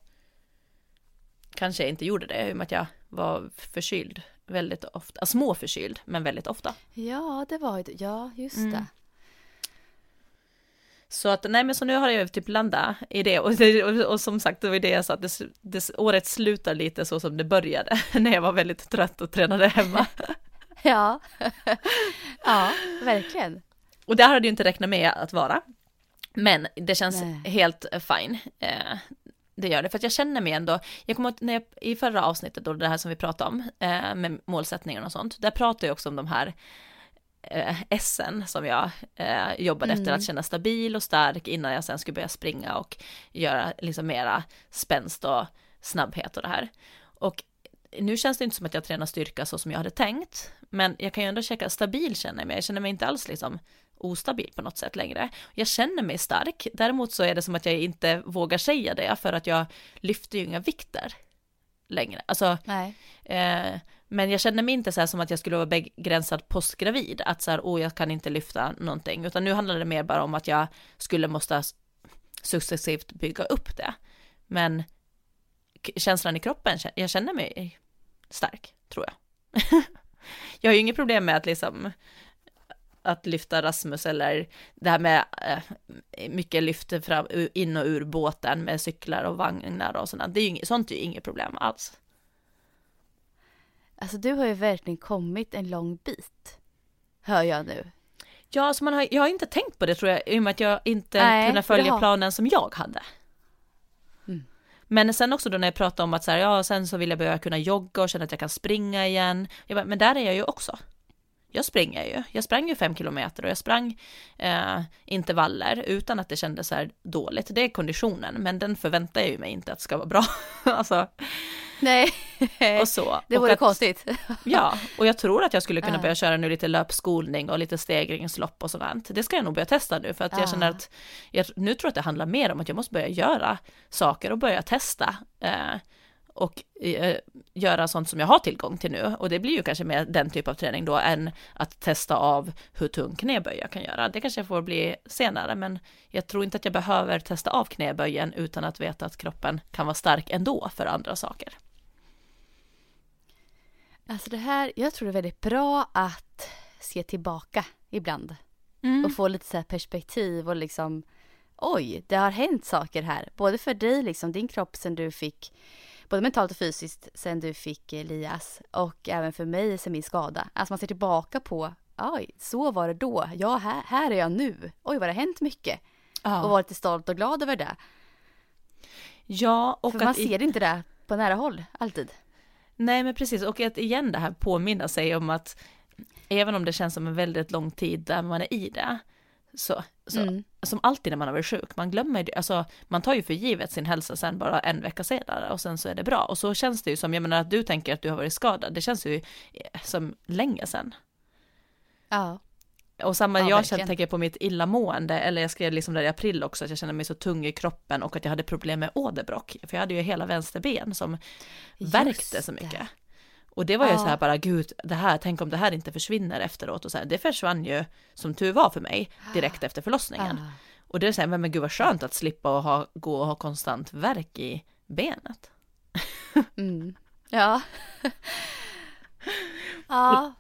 kanske jag inte gjorde det i och med att jag var förkyld väldigt ofta, alltså små förkyld men väldigt ofta. Ja, det var ju ja just mm. Så att nej men så nu har jag typ landat i det och, det, och, och som sagt det var det jag sa att det, det, året slutar lite så som det började när jag var väldigt trött och tränade hemma. ja, ja verkligen. Och det hade ju inte räknat med att vara. Men det känns Nej. helt fine. Eh, det gör det, för att jag känner mig ändå, jag kommer när jag, i förra avsnittet då, det här som vi pratade om, eh, med målsättningar och sånt, där pratade jag också om de här eh, S'en som jag eh, jobbade mm. efter, att känna stabil och stark innan jag sen skulle börja springa och göra liksom mera spänst och snabbhet och det här. Och nu känns det inte som att jag tränar styrka så som jag hade tänkt, men jag kan ju ändå checka stabil känner jag mig, jag känner mig inte alls liksom ostabil på något sätt längre. Jag känner mig stark, däremot så är det som att jag inte vågar säga det för att jag lyfter ju inga vikter längre. Alltså, eh, men jag känner mig inte så här som att jag skulle vara begränsad postgravid, att så här, oh, jag kan inte lyfta någonting, utan nu handlar det mer bara om att jag skulle måste successivt bygga upp det. Men känslan i kroppen, jag känner mig stark, tror jag. jag har ju inget problem med att liksom att lyfta Rasmus eller det här med eh, mycket lyfter fram in och ur båten med cyklar och vagnar och sådant. Det är ju inget, sånt är ju inget problem alls. Alltså du har ju verkligen kommit en lång bit, hör jag nu. Ja, alltså man har, jag har inte tänkt på det tror jag, i och med att jag inte Nej, kunde följa har... planen som jag hade. Mm. Men sen också då när jag pratade om att så här, ja, sen så vill jag börja kunna jogga och känna att jag kan springa igen. Jag bara, men där är jag ju också jag springer ju. Jag sprang ju fem kilometer och jag sprang eh, intervaller utan att det kändes så här dåligt. Det är konditionen, men den förväntar jag ju mig inte att ska vara bra. alltså, Nej, och så. det vore att, konstigt. ja, och jag tror att jag skulle kunna börja köra nu lite löpskolning och lite stegringslopp och sådant. Det ska jag nog börja testa nu för att jag känner att jag nu tror att det handlar mer om att jag måste börja göra saker och börja testa. Eh, och eh, göra sånt som jag har tillgång till nu. Och det blir ju kanske mer den typ av träning då än att testa av hur tung knäböj jag kan göra. Det kanske får bli senare, men jag tror inte att jag behöver testa av knäböjen utan att veta att kroppen kan vara stark ändå för andra saker. Alltså det här, jag tror det är väldigt bra att se tillbaka ibland. Mm. Och få lite så perspektiv och liksom oj, det har hänt saker här. Både för dig, liksom din kropp sen du fick både mentalt och fysiskt sen du fick Elias och även för mig sen min skada. Alltså man ser tillbaka på, oj, så var det då. Ja, här, här är jag nu. Oj, vad det har hänt mycket. Ja. Och var lite stolt och glad över det. Ja, och för man ser inte det på nära håll alltid. Nej, men precis. Och att igen det här påminna sig om att även om det känns som en väldigt lång tid där man är i det, så, så mm. som alltid när man har varit sjuk, man glömmer det, alltså man tar ju för givet sin hälsa sen bara en vecka senare och sen så är det bra. Och så känns det ju som, jag menar att du tänker att du har varit skadad, det känns ju eh, som länge sedan. Ja. Och samma, ja, jag känner, tänker på mitt illamående, eller jag skrev liksom där i april också, att jag kände mig så tung i kroppen och att jag hade problem med åderbråck, för jag hade ju hela vänster ben som Just värkte så mycket. Det. Och det var ju ja. så här bara, gud, det här, tänk om det här inte försvinner efteråt och så här, det försvann ju som tur var för mig direkt efter förlossningen. Ja. Och det är så här, men gud vad skönt att slippa och ha, gå och ha konstant verk i benet. Mm. Ja. ja.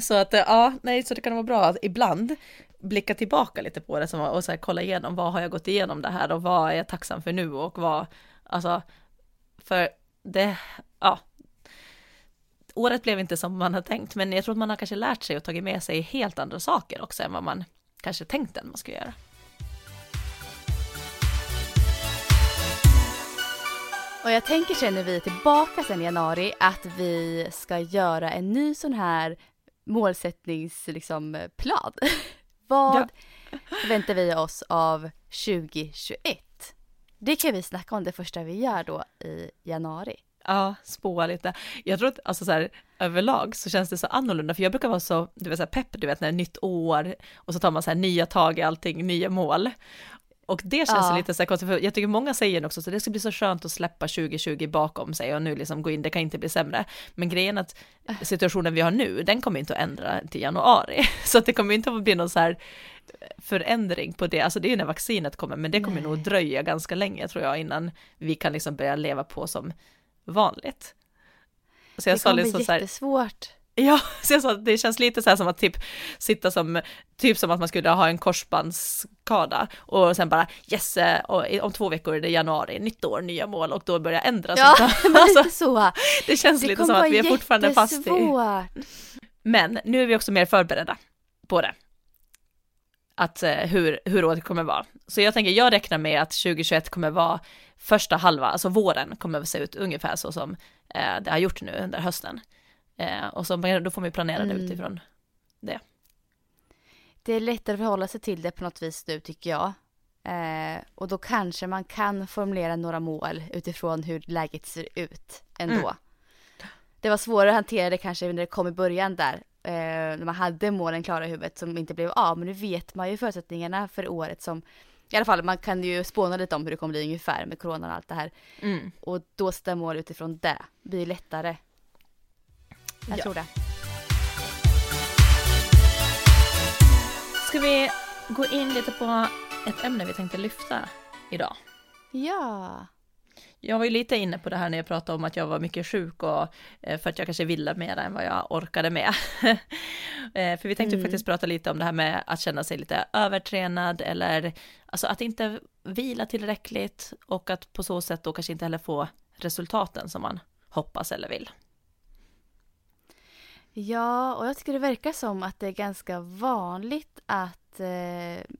Så att, ja, nej, så det kan vara bra att ibland blicka tillbaka lite på det och så här, kolla igenom vad har jag gått igenom det här och vad är jag tacksam för nu och vad, alltså, för det, ja, året blev inte som man hade tänkt, men jag tror att man har kanske lärt sig och tagit med sig helt andra saker också än vad man kanske tänkte att man skulle göra. Och jag tänker sen när vi är tillbaka sen i januari att vi ska göra en ny sån här målsättningsplan. Liksom, Vad ja. förväntar vi oss av 2021? Det kan vi snacka om det första vi gör då i januari. Ja, spåa lite. Jag tror att alltså så här, överlag så känns det så annorlunda, för jag brukar vara så, du vet så här, pepp, du vet när det är nytt år och så tar man så här nya tag i allting, nya mål. Och det känns Ja. lite så här konstigt, för jag tycker många säger också så det ska bli så skönt att släppa 2020 bakom sig och nu liksom gå in, det kan inte bli sämre. Men grejen är att situationen vi har nu, den kommer inte att ändra till januari. Så att det kommer inte att bli någon så här förändring på det, alltså det är ju när vaccinet kommer, men det kommer Nej. nog dröja ganska länge tror jag innan vi kan liksom börja leva på som vanligt. Så jag det kommer bli liksom så jättesvårt. Ja, så jag sa att det känns lite så här som att typ sitta som, typ som att man skulle ha en korsbandsskada och sen bara yes, eh, om två veckor är det januari, nytt år, nya mål och då börjar ändras. Ja, men alltså, lite så. det känns Det lite som att vi är fortfarande fast i... Men nu är vi också mer förberedda på det. Att eh, hur, hur året kommer vara. Så jag tänker, jag räknar med att 2021 kommer vara första halva, alltså våren kommer att se ut ungefär så som eh, det har gjort nu under hösten. Eh, och så, då får man ju planera det Mm. utifrån Det är lättare att förhålla sig till det på något vis nu tycker jag. Eh, och då kanske man kan formulera några mål utifrån hur läget ser ut ändå. Mm. Det var svårare att hantera det kanske när det kom i början där. Eh, när man hade målen klara i huvudet som inte blev av. Men nu vet man ju förutsättningarna för året som i alla fall, man kan ju spåna lite om hur det kommer bli ungefär med coronan och allt det här. Mm. Och då sätta mål utifrån det blir lättare. Jag Ja. tror det. Ska vi gå in lite på ett ämne vi tänkte lyfta idag? Ja. Jag var ju lite inne på det här när jag pratade om att jag var mycket sjuk och eh, för att jag kanske ville mer än vad jag orkade med. Eh, för vi tänkte Mm. faktiskt prata lite om det här med att känna sig lite övertränad eller alltså att inte vila tillräckligt och att på så sätt då kanske inte heller få resultaten som man hoppas eller vill. Ja, och jag tycker det verkar som att det är ganska vanligt att eh,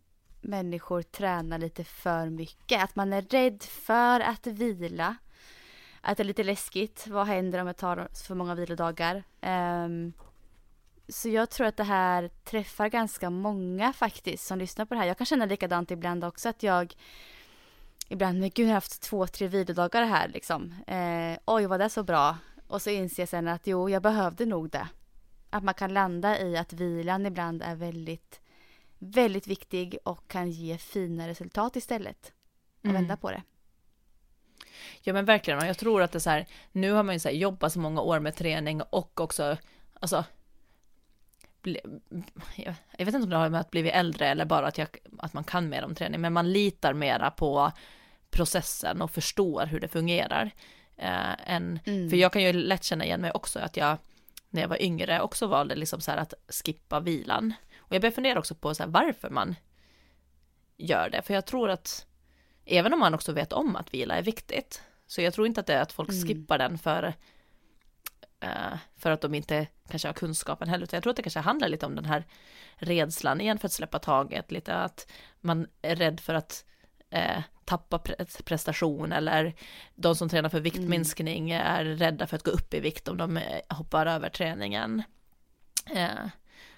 människor tränar lite för mycket. Att man är rädd för att vila. Att det är lite läskigt. Vad händer om jag tar för många vilodagar? Um, så jag tror att det här träffar ganska många faktiskt som lyssnar på det här. Jag kan känna likadant ibland också att jag ibland, men gud jag har haft två, tre vilodagar här liksom. Eh, oj, var det så bra? Och så inser jag sen att jo, jag behövde nog det. Att man kan landa i att vilan ibland är väldigt, väldigt viktig och kan ge fina resultat istället. Mm. vända på det. Ja men verkligen, jag tror att det är så här, nu har man ju så här jobbat så många år med träning och också, alltså, jag vet inte om det har med att bli äldre eller bara att, jag, att man kan mer om träning, men man litar mera på processen och förstår hur det fungerar. Eh, än, Mm. För jag kan ju lätt känna igen mig också att jag, när jag var yngre, också valde liksom så här att skippa vilan. Och jag börjar fundera också på så här, varför man gör det, för jag tror att Även om man också vet om att vila är viktigt. Så jag tror inte att det är att folk Mm. skippar den för, eh, för att de inte kanske har kunskapen heller. Utan jag tror att det kanske handlar lite om den här rädslan igen för att släppa taget. Lite att man är rädd för att eh, tappa pre- prestation eller de som tränar för viktminskning är rädda för att gå upp i vikt om de eh, hoppar över träningen. Eh,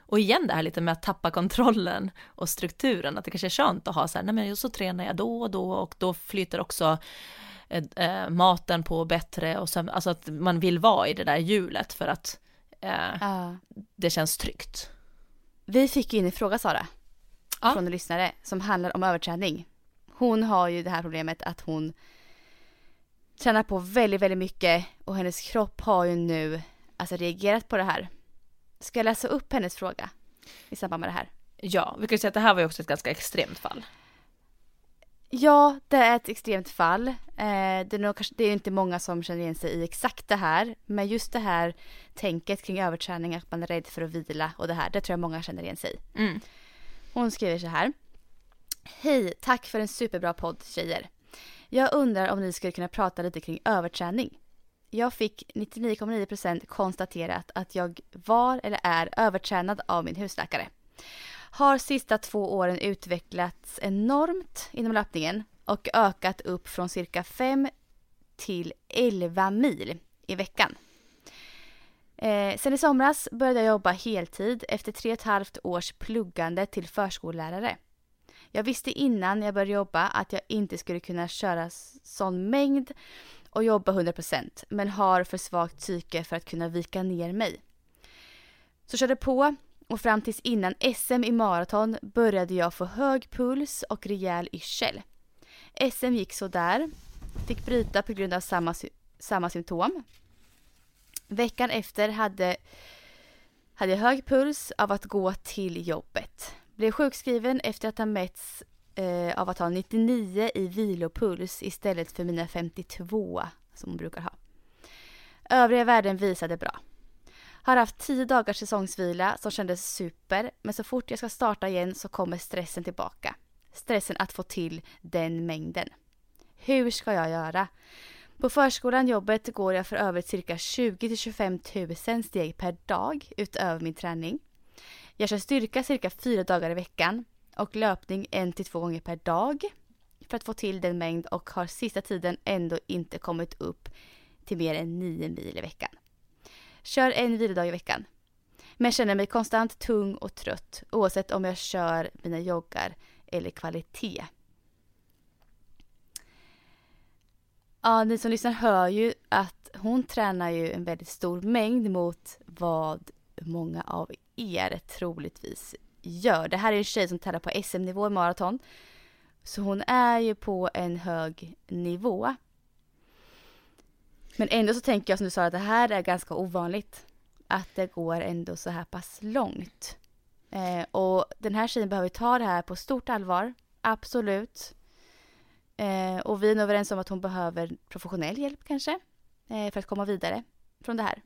och igen det här lite med att tappa kontrollen och strukturen, att det kanske är skönt att ha så här, nej men så tränar jag då och då och då flyter också eh, eh, maten på bättre och sen, alltså att man vill vara i det där hjulet för att eh, Ja. det känns tryggt. Vi fick ju in en fråga Sara. Ja. Från en lyssnare som handlar om överträning. Hon har ju det här problemet att hon tränar på väldigt, väldigt mycket och hennes kropp har ju nu alltså reagerat på det här. Ska jag läsa upp hennes fråga i samband med det här? Ja, vi kan ju säga att det här var ju också ett ganska extremt fall. Ja, det är ett extremt fall. Eh, det, är nog, det är inte många som känner igen sig i exakt det här. Men just det här tänket kring överträning, att man är rädd för att vila och det här, det tror jag många känner igen sig i. Mm. Hon skriver så här. Hej, tack för en superbra podd tjejer. Jag undrar om ni skulle kunna prata lite kring överträning. Jag fick 99,9% konstaterat att jag var eller är övertränad av min husläkare. Har sista två åren utvecklats enormt inom löpningen och ökat upp från cirka 5 till 11 mil i veckan. Eh, sen i somras började jag jobba heltid efter tre och ett halvt års pluggande till förskollärare. Jag visste innan jag började jobba att jag inte skulle kunna köra sån mängd och jobba 100% men har för svagt psyke för att kunna vika ner mig. Så körde på och fram tills innan SM i maraton började jag få hög puls och rejäl yrsel. SM gick så där. Fick bryta på grund av samma, samma symptom. Veckan efter hade, hade jag hög puls av att gå till jobbet. Blev sjukskriven efter att ha mätts eh, av att ha 99 i vilopuls istället för mina 52 som hon brukar ha. Övriga värden visade bra. Har haft 10 dagars säsongsvila som kändes super men så fort jag ska starta igen så kommer stressen tillbaka. Stressen att få till den mängden. Hur ska jag göra? På förskolan jobbet går jag för övrigt cirka 20 25 000 steg per dag utöver min träning. Jag kör styrka cirka fyra dagar i veckan och löpning en till två gånger per dag för att få till den mängd och har sista tiden ändå inte kommit upp till mer än nio mil i veckan. Kör en vilodag i veckan. Men känner mig konstant tung och trött oavsett om jag kör mina joggar eller kvalitet. Ja, ni som lyssnar hör ju att hon tränar ju en väldigt stor mängd mot vad många av er troligtvis gör. Det här är en tjej som tävlar på SM-nivå i maraton. Så hon är ju på en hög nivå. Men ändå så tänker jag som du sa att det här är ganska ovanligt. Att det går ändå så här pass långt. Eh, och den här tjejen behöver ta det här på stort allvar. Absolut. Eh, och vi är nog överens om att hon behöver professionell hjälp kanske. Eh, för att komma vidare från det här.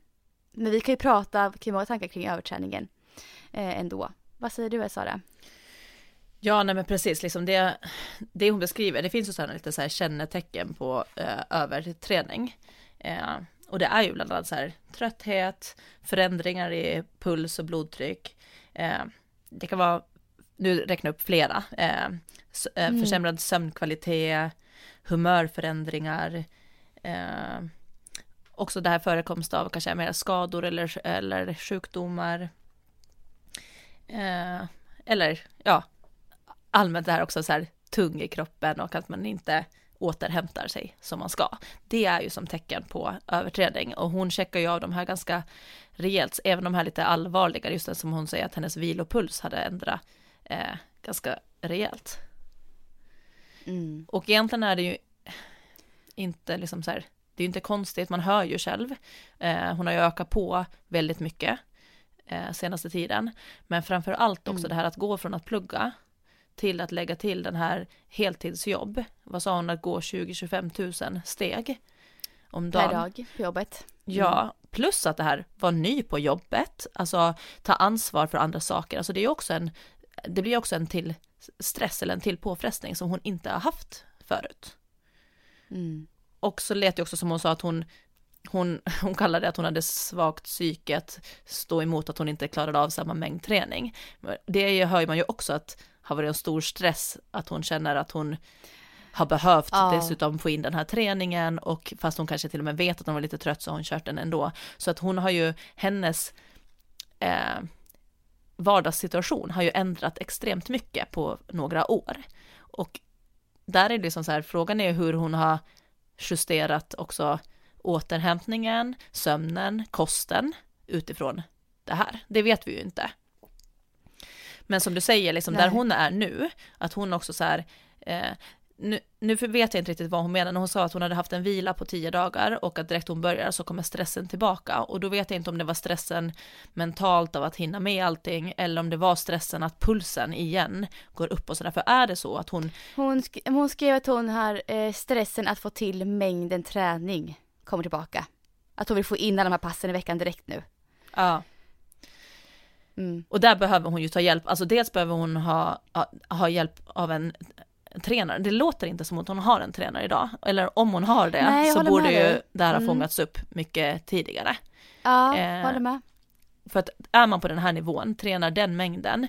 Men vi kan ju prata kring våra tankar kring överträningen eh, ändå. Vad säger du Sara? Ja, nej men precis, liksom det, det hon beskriver, det finns ju sådana lite så här kännetecken på eh, överträning. Eh, och det är ju bland annat så här trötthet, förändringar i puls och blodtryck. Eh, det kan vara, nu räknar jag upp flera, eh, eh, mm. försämrad sömnkvalitet, humörförändringar, eh, också det här förekomst av kanske mer skador eller, eller sjukdomar. Eh, eller ja, allmänt det här också så här tung i kroppen och att man inte återhämtar sig som man ska. Det är ju som tecken på överträdning och hon checkar ju av de här ganska rejält, även de här lite allvarliga, just det som hon säger att hennes vilopuls hade ändrat eh, ganska rejält. Mm. Och egentligen är det ju inte liksom så här, det är inte konstigt, man hör ju själv. Eh, hon har ju ökat på väldigt mycket eh, senaste tiden. Men framför allt också mm. det här att gå från att plugga till att lägga till den här heltidsjobb. Vad sa hon, att gå 20-25 000 steg om dagen. Per dag på jobbet. Mm. Ja, plus att det här var ny på jobbet, alltså ta ansvar för andra saker. Alltså det är också en, det blir också en till stress eller en till påfrestning som hon inte har haft förut. Mm. Och så lät det också som hon sa att hon, hon, hon kallade det att hon hade svagt psyket, stå emot att hon inte klarade av samma mängd träning. Det hör man ju också att har varit en stor stress, att hon känner att hon har behövt ja. dessutom få in den här träningen och fast hon kanske till och med vet att hon var lite trött så har hon kört den ändå. Så att hon har ju, hennes eh, vardagssituation har ju ändrat extremt mycket på några år. Och där är det liksom så här, frågan är hur hon har justerat också återhämtningen, sömnen, kosten utifrån det här. Det vet vi ju inte. Men som du säger, liksom, där hon är nu, att hon också så här, eh, nu, nu vet jag inte riktigt vad hon menar, när hon sa att hon hade haft en vila på tio dagar och att direkt hon börjar så kommer stressen tillbaka. Och då vet jag inte om det var stressen mentalt av att hinna med allting eller om det var stressen att pulsen igen går upp och sådär. För är det så att hon... Hon, sk hon skrev att hon har eh, stressen att få till mängden träning kommer tillbaka. Att hon vill få in alla de här passen i veckan direkt nu. Ja. Mm. Och där behöver hon ju ta hjälp, alltså dels behöver hon ha, ha, ha hjälp av en tränare. Det låter inte som att hon har en tränare idag. Eller om hon har det Nej, så borde ju det här ha mm. fångats upp mycket tidigare. Ja, eh, håller med. För att är man på den här nivån, tränar den mängden,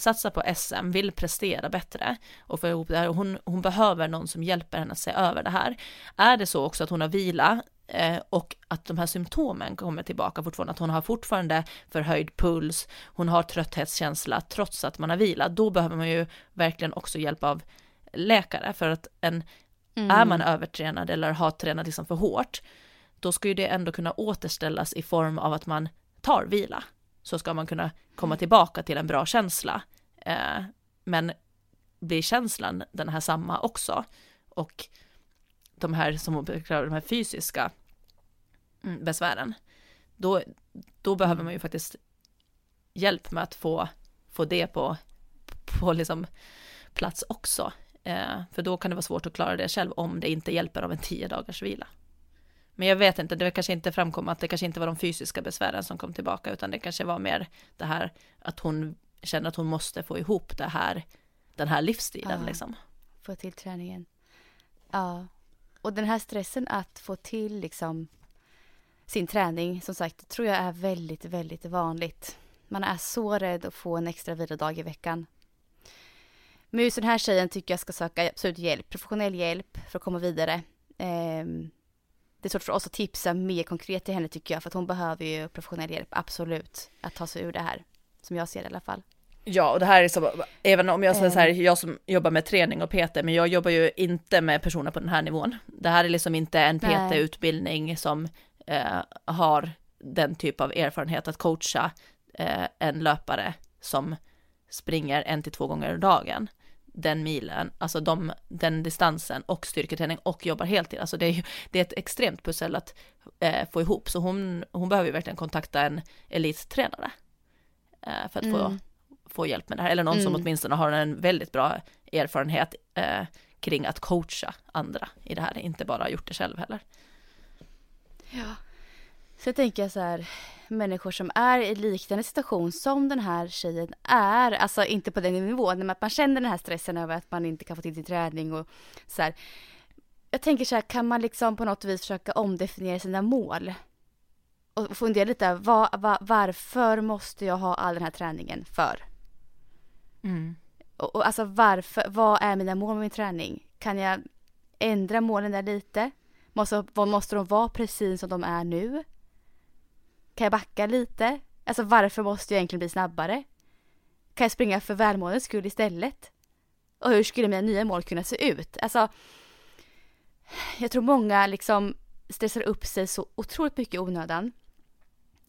satsar på SM, vill prestera bättre och få ihop det här, hon, hon behöver någon som hjälper henne att se över det här. Är det så också att hon har vila Eh, och att de här symptomen kommer tillbaka fortfarande, att hon har fortfarande förhöjd puls, hon har trötthetskänsla trots att man har vilat, då behöver man ju verkligen också hjälp av läkare för att en, mm. är man övertränad eller har tränat liksom för hårt, då ska ju det ändå kunna återställas i form av att man tar vila. Så ska man kunna komma tillbaka till en bra känsla. Eh, men blir känslan den här samma också? Och de här, som de här fysiska mm, besvären, då, då behöver man ju faktiskt hjälp med att få, få det på, på liksom plats också. Eh, för då kan det vara svårt att klara det själv om det inte hjälper av en tio dagars vila. Men jag vet inte, det kanske inte framkom att det kanske inte var de fysiska besvären som kom tillbaka, utan det kanske var mer det här att hon känner att hon måste få ihop det här, den här livsstilen ja, liksom. Få till träningen. Ja, och den här stressen att få till liksom sin träning, som sagt, tror jag är väldigt, väldigt vanligt. Man är så rädd att få en extra vilodag i veckan. Men just den här tjejen tycker jag ska söka absolut hjälp, professionell hjälp för att komma vidare. Um, det är svårt för oss att tipsa mer konkret till henne tycker jag, för att hon behöver ju professionell hjälp, absolut, att ta sig ur det här. Som jag ser det i alla fall. Ja, och det här är så, även om jag säger så här, eh. jag som jobbar med träning och PT, men jag jobbar ju inte med personer på den här nivån. Det här är liksom inte en PT-utbildning som eh, har den typ av erfarenhet att coacha eh, en löpare som springer en till två gånger om dagen den milen, alltså de, den distansen och styrketräning och jobbar heltid. Alltså det är, det är ett extremt pussel att eh, få ihop, så hon, hon behöver ju verkligen kontakta en elittränare eh, för att mm. få, få hjälp med det här, eller någon mm. som åtminstone har en väldigt bra erfarenhet eh, kring att coacha andra i det här, inte bara gjort det själv heller. Ja, så jag tänker så här, människor som är i liknande situation som den här tjejen är, alltså inte på den nivån, men att man känner den här stressen över att man inte kan få till sin träning och så här. Jag tänker så här, kan man liksom på något vis försöka omdefiniera sina mål? Och fundera lite, var, var, varför måste jag ha all den här träningen för? Mm. Och, och alltså varför, vad är mina mål med min träning? Kan jag ändra målen där lite? Måste, måste de vara precis som de är nu? Kan jag backa lite? Alltså varför måste jag egentligen bli snabbare? Kan jag springa för välmåendets skull istället? Och hur skulle mina nya mål kunna se ut? Alltså, jag tror många liksom stressar upp sig så otroligt mycket i onödan.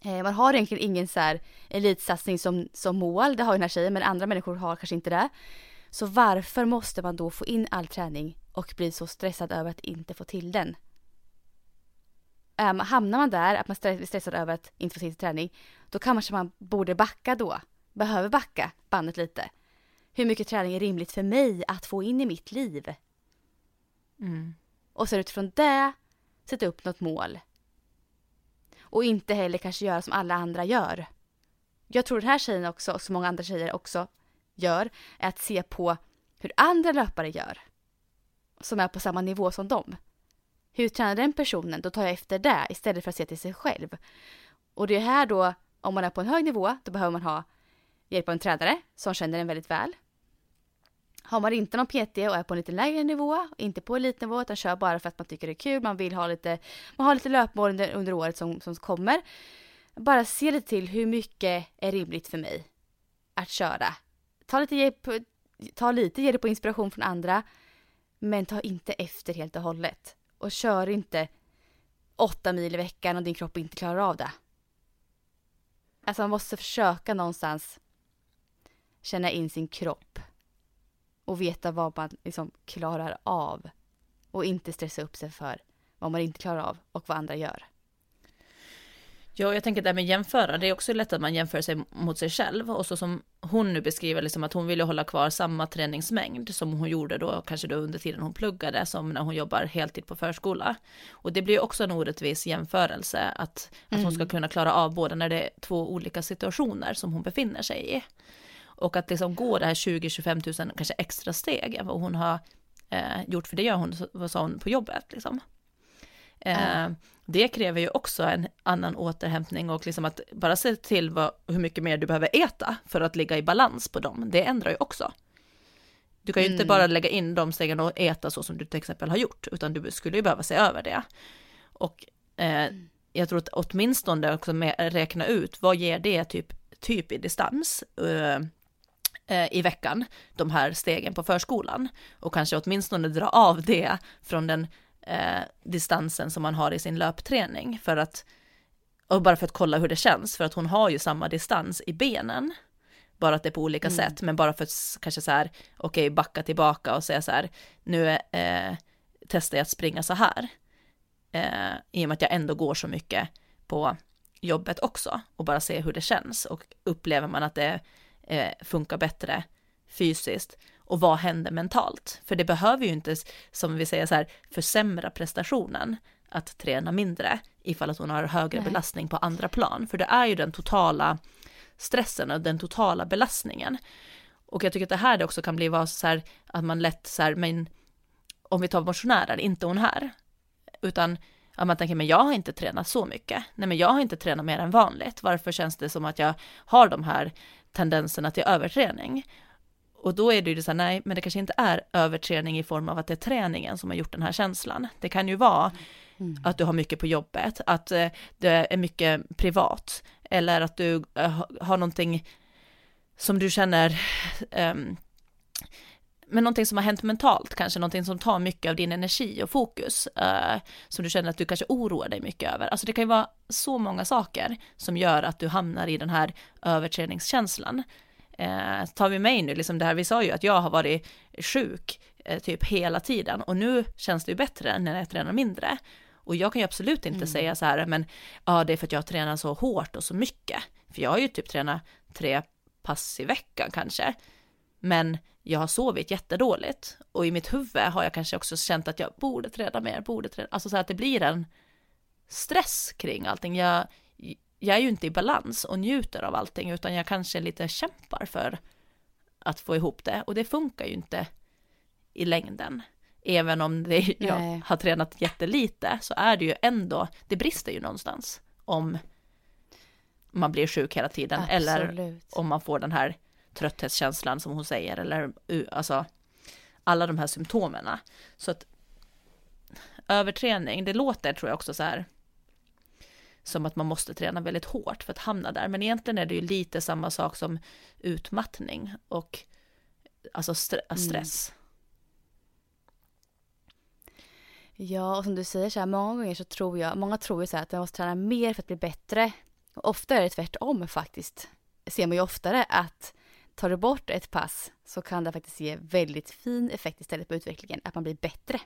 Eh, man har egentligen ingen så här elitsatsning som, som mål, det har ju den här tjejen, men andra människor har kanske inte det. Så varför måste man då få in all träning och bli så stressad över att inte få till den? Um, hamnar man där, att man är stressad över att inte få sin träning, då kanske man borde backa då. Behöver backa bandet lite. Hur mycket träning är rimligt för mig att få in i mitt liv? Mm. Och så utifrån det sätta upp något mål. Och inte heller kanske göra som alla andra gör. Jag tror den här tjejen också, och så många andra tjejer också gör, är att se på hur andra löpare gör. Som är på samma nivå som dem. Hur tränar den personen? Då tar jag efter det istället för att se till sig själv. Och det är här då, om man är på en hög nivå, då behöver man ha hjälp av en tränare som känner en väldigt väl. Har man inte någon PT och är på en lite lägre nivå, inte på elitnivå utan kör bara för att man tycker det är kul, man vill ha lite, man har lite löpmål under, under året som, som kommer. Bara se lite till hur mycket är rimligt för mig att köra. Ta lite hjälp, ta lite hjälp och inspiration från andra, men ta inte efter helt och hållet och kör inte åtta mil i veckan och din kropp inte klarar av det. Alltså man måste försöka någonstans känna in sin kropp och veta vad man liksom klarar av och inte stressa upp sig för vad man inte klarar av och vad andra gör. Ja, jag tänker det här med jämföra, det är också lätt att man jämför sig mot sig själv och så som hon nu beskriver, liksom att hon ville hålla kvar samma träningsmängd som hon gjorde då, kanske då under tiden hon pluggade, som när hon jobbar heltid på förskola. Och det blir också en orättvis jämförelse, att, att mm. hon ska mm. kunna klara av båda när det är två olika situationer som hon befinner sig i. Och att liksom gå det här 20-25 000 kanske extra steg än vad hon har eh, gjort, för det gör hon, vad sa hon, på jobbet liksom. Eh, det kräver ju också en annan återhämtning och liksom att bara se till vad, hur mycket mer du behöver äta för att ligga i balans på dem, det ändrar ju också. Du kan ju mm. inte bara lägga in de stegen och äta så som du till exempel har gjort, utan du skulle ju behöva se över det. Och eh, jag tror att åtminstone också med, räkna ut vad ger det typ, typ i distans eh, eh, i veckan, de här stegen på förskolan och kanske åtminstone dra av det från den eh, distansen som man har i sin löpträning för att och bara för att kolla hur det känns, för att hon har ju samma distans i benen. Bara att det är på olika mm. sätt, men bara för att kanske så här, okej, okay, backa tillbaka och säga så här, nu eh, testar jag att springa så här. Eh, I och med att jag ändå går så mycket på jobbet också och bara se hur det känns och upplever man att det eh, funkar bättre fysiskt och vad händer mentalt? För det behöver ju inte, som vi säger så här, försämra prestationen att träna mindre ifall att hon har högre Nej. belastning på andra plan, för det är ju den totala stressen och den totala belastningen. Och jag tycker att det här också kan bli vara så här att man lätt så här, men om vi tar motionärer, inte hon här, utan att man tänker, men jag har inte tränat så mycket. Nej, men jag har inte tränat mer än vanligt. Varför känns det som att jag har de här tendenserna till överträning? Och då är det ju så här, nej, men det kanske inte är överträning i form av att det är träningen som har gjort den här känslan. Det kan ju vara mm. att du har mycket på jobbet, att eh, det är mycket privat, eller att du eh, har någonting som du känner um, men någonting som har hänt mentalt, kanske någonting som tar mycket av din energi och fokus, uh, som du känner att du kanske oroar dig mycket över. Alltså det kan ju vara så många saker som gör att du hamnar i den här överträningskänslan. Uh, tar vi mig nu, liksom det här, vi sa ju att jag har varit sjuk uh, typ hela tiden och nu känns det ju bättre när jag tränar mindre. Och jag kan ju absolut inte mm. säga så här, men ja, det är för att jag tränar så hårt och så mycket. För jag har ju typ tränat tre pass i veckan kanske. Men jag har sovit jättedåligt och i mitt huvud har jag kanske också känt att jag borde träna mer, borde träna, alltså så att det blir en stress kring allting. Jag, jag är ju inte i balans och njuter av allting utan jag kanske lite kämpar för att få ihop det och det funkar ju inte i längden. Även om det, jag har tränat jättelite så är det ju ändå, det brister ju någonstans om man blir sjuk hela tiden Absolut. eller om man får den här trötthetskänslan som hon säger, eller alltså alla de här symptomerna. Så att överträning, det låter tror jag också så här som att man måste träna väldigt hårt för att hamna där, men egentligen är det ju lite samma sak som utmattning och alltså st mm. stress. Mm. Ja, och som du säger så här, många gånger så tror jag, många tror ju så här att man måste träna mer för att bli bättre. Och ofta är det tvärtom faktiskt. Ser man ju oftare att tar du bort ett pass så kan det faktiskt ge väldigt fin effekt istället på utvecklingen, att man blir bättre.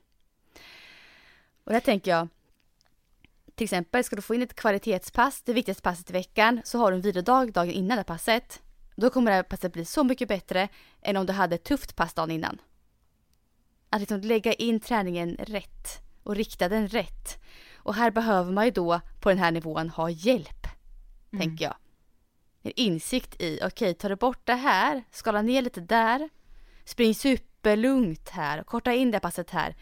Och där tänker jag, till exempel ska du få in ett kvalitetspass, det viktigaste passet i veckan, så har du en vilodag dagen innan det passet. Då kommer det här passet bli så mycket bättre än om du hade ett tufft pass dagen innan. Att liksom lägga in träningen rätt och rikta den rätt. Och här behöver man ju då på den här nivån ha hjälp, mm. tänker jag en insikt i, okej, okay, tar du bort det här, skala ner lite där, spring superlugnt här, korta in det passet här.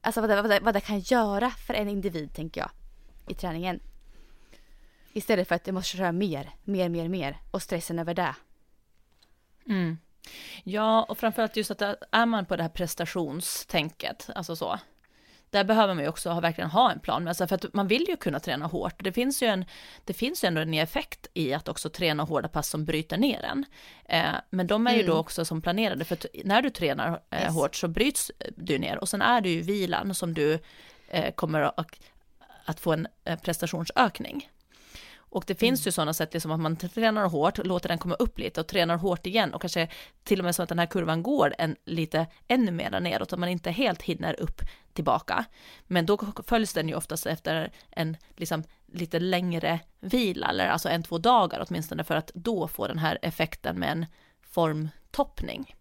Alltså vad det, vad, det, vad det kan göra för en individ, tänker jag, i träningen. Istället för att jag måste köra mer, mer, mer, mer och stressen över det. Mm. Ja, och framförallt just att är man på det här prestationstänket, alltså så, där behöver man ju också ha, verkligen ha en plan. Alltså för att man vill ju kunna träna hårt. Det finns ju, en, det finns ju ändå en effekt i att också träna hårda pass som bryter ner en. Eh, men de är ju mm. då också som planerade, för att när du tränar eh, yes. hårt så bryts du ner och sen är det ju vilan som du eh, kommer att, att få en prestationsökning. Och det finns mm. ju sådana sätt, liksom att man tränar hårt, låter den komma upp lite och tränar hårt igen och kanske till och med så att den här kurvan går en, lite ännu mer neråt, att man inte helt hinner upp tillbaka. Men då följs den ju oftast efter en liksom, lite längre vila, eller alltså en, två dagar åtminstone, för att då få den här effekten med en formtoppning.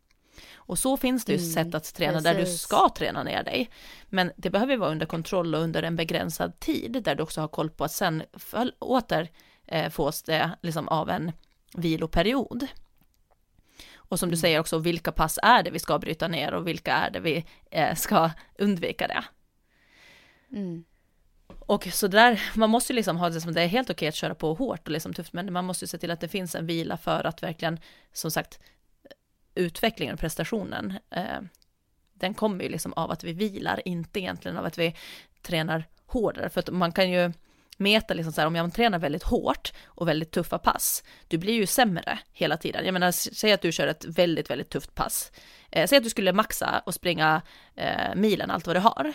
Och så finns det ju mm, sätt att träna precis. där du ska träna ner dig. Men det behöver vara under kontroll och under en begränsad tid där du också har koll på att sen åter eh, fås det liksom av en viloperiod. Och som du mm. säger också, vilka pass är det vi ska bryta ner och vilka är det vi eh, ska undvika det. Mm. Och så där, man måste ju liksom ha det som det är helt okej att köra på hårt och liksom tufft, men man måste ju se till att det finns en vila för att verkligen, som sagt, utvecklingen och prestationen, eh, den kommer ju liksom av att vi vilar, inte egentligen av att vi tränar hårdare. För att man kan ju, meta liksom så här, om jag tränar väldigt hårt och väldigt tuffa pass, du blir ju sämre hela tiden. Jag menar, säg att du kör ett väldigt, väldigt tufft pass. Eh, säg att du skulle maxa och springa eh, milen, allt vad du har.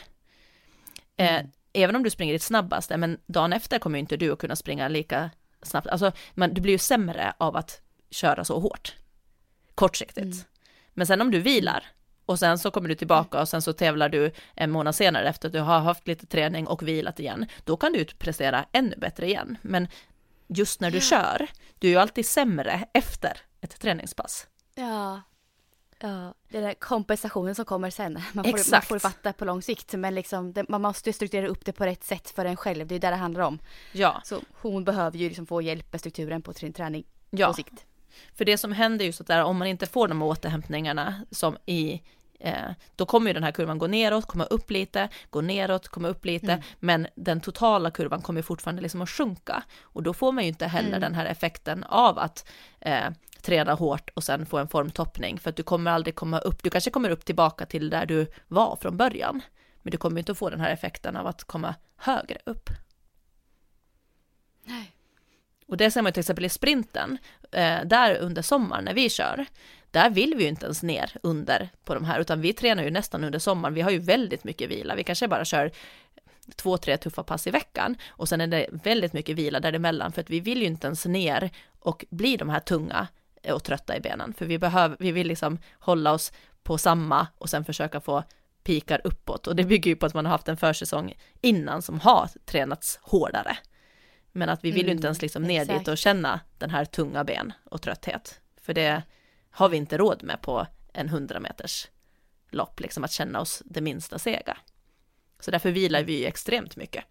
Eh, mm. Även om du springer ditt snabbaste, men dagen efter kommer inte du att kunna springa lika snabbt. Alltså, man, du blir ju sämre av att köra så hårt. Kortsiktigt. Mm. Men sen om du vilar och sen så kommer du tillbaka och sen så tävlar du en månad senare efter att du har haft lite träning och vilat igen. Då kan du prestera ännu bättre igen. Men just när du ja. kör, du är ju alltid sämre efter ett träningspass. Ja, Ja, den kompensationen som kommer sen. Man får, man får fatta på lång sikt men liksom, det, man måste strukturera upp det på rätt sätt för en själv. Det är det det handlar om. Ja. Så hon behöver ju liksom få hjälp med strukturen på sin träning ja. på sikt. För det som händer ju så där om man inte får de återhämtningarna som i eh, då kommer ju den här kurvan gå neråt, komma upp lite, gå neråt, komma upp lite, mm. men den totala kurvan kommer fortfarande liksom att sjunka och då får man ju inte heller mm. den här effekten av att eh, träna hårt och sen få en formtoppning för att du kommer aldrig komma upp, du kanske kommer upp tillbaka till där du var från början, men du kommer inte att få den här effekten av att komma högre upp. Nej. Och det ser man till exempel i sprinten, eh, där under sommaren när vi kör, där vill vi ju inte ens ner under på de här, utan vi tränar ju nästan under sommaren. Vi har ju väldigt mycket vila. Vi kanske bara kör två, tre tuffa pass i veckan och sen är det väldigt mycket vila däremellan för att vi vill ju inte ens ner och bli de här tunga och trötta i benen, för vi behöver, vi vill liksom hålla oss på samma och sen försöka få pikar uppåt och det bygger ju på att man har haft en försäsong innan som har tränats hårdare. Men att vi vill ju inte ens liksom ner mm, dit och känna den här tunga ben och trötthet, för det har vi inte råd med på en 100 meters lopp, liksom att känna oss det minsta sega. Så därför vilar vi ju extremt mycket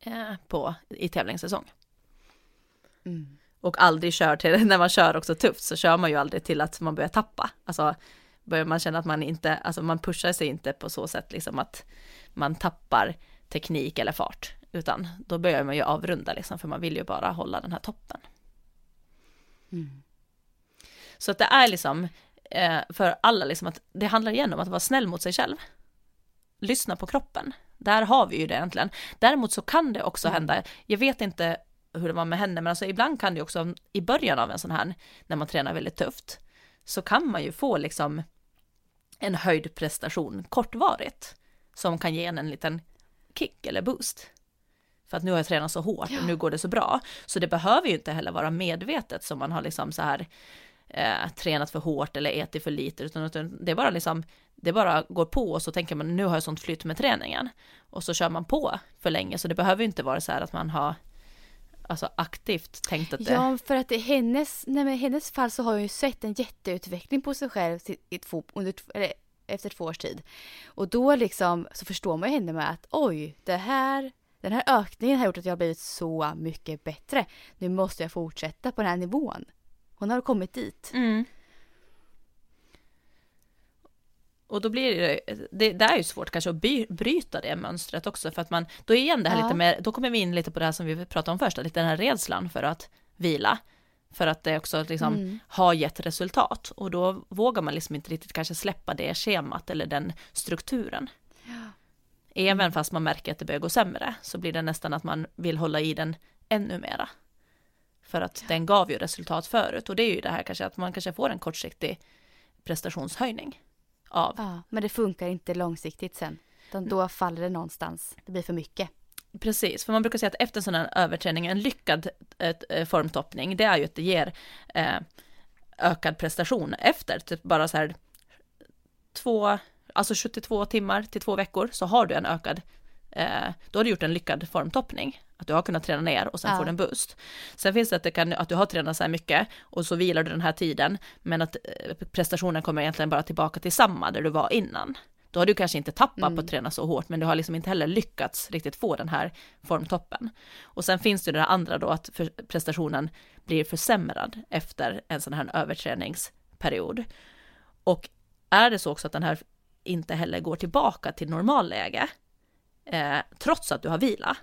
eh, på, i tävlingssäsong. Mm och aldrig kör till, när man kör också tufft så kör man ju aldrig till att man börjar tappa. Alltså börjar man känna att man inte, alltså man pushar sig inte på så sätt liksom att man tappar teknik eller fart, utan då börjar man ju avrunda liksom, för man vill ju bara hålla den här toppen. Mm. Så att det är liksom eh, för alla liksom att det handlar igen om att vara snäll mot sig själv. Lyssna på kroppen. Där har vi ju det egentligen. Däremot så kan det också mm. hända, jag vet inte hur det var med henne, men alltså ibland kan det också i början av en sån här, när man tränar väldigt tufft, så kan man ju få liksom en höjd prestation kortvarigt, som kan ge en en liten kick eller boost. För att nu har jag tränat så hårt och nu går det så bra. Så det behöver ju inte heller vara medvetet som man har liksom så här eh, tränat för hårt eller ätit för lite, utan det är bara liksom, det bara går på och så tänker man nu har jag sånt flytt med träningen. Och så kör man på för länge, så det behöver ju inte vara så här att man har alltså aktivt tänkt att det... Ja, för att i hennes, nej men hennes fall så har jag ju sett en jätteutveckling på sig själv i två, under, eller, efter två års tid. Och då liksom så förstår man ju henne med att oj, det här, den här ökningen har gjort att jag har blivit så mycket bättre. Nu måste jag fortsätta på den här nivån. Hon har kommit dit. Mm. Och då blir det, det, det är ju svårt kanske att by, bryta det mönstret också för att man, då är igen det här ja. lite mer, då kommer vi in lite på det här som vi pratade om först, lite den här rädslan för att vila. För att det också liksom mm. har gett resultat och då vågar man liksom inte riktigt kanske släppa det schemat eller den strukturen. Även mm. fast man märker att det börjar gå sämre så blir det nästan att man vill hålla i den ännu mera. För att den gav ju resultat förut och det är ju det här kanske att man kanske får en kortsiktig prestationshöjning av. Ja, men det funkar inte långsiktigt sen. Då faller det någonstans. Det blir för mycket. Precis, för man brukar säga att efter en sån här överträning, en lyckad eh, formtoppning, det är ju att det ger eh, ökad prestation efter, typ bara så här två, alltså 72 timmar till två veckor så har du en ökad, eh, då har du gjort en lyckad formtoppning. Att du har kunnat träna ner och sen ja. får du en boost. Sen finns det att, det kan, att du har tränat så här mycket och så vilar du den här tiden, men att eh, prestationen kommer egentligen bara tillbaka till samma där du var innan. Då har du kanske inte tappat mm. på att träna så hårt, men du har liksom inte heller lyckats riktigt få den här formtoppen. Och sen finns det det andra då att prestationen blir försämrad efter en sån här överträningsperiod. Och är det så också att den här inte heller går tillbaka till normalläge, eh, trots att du har vila,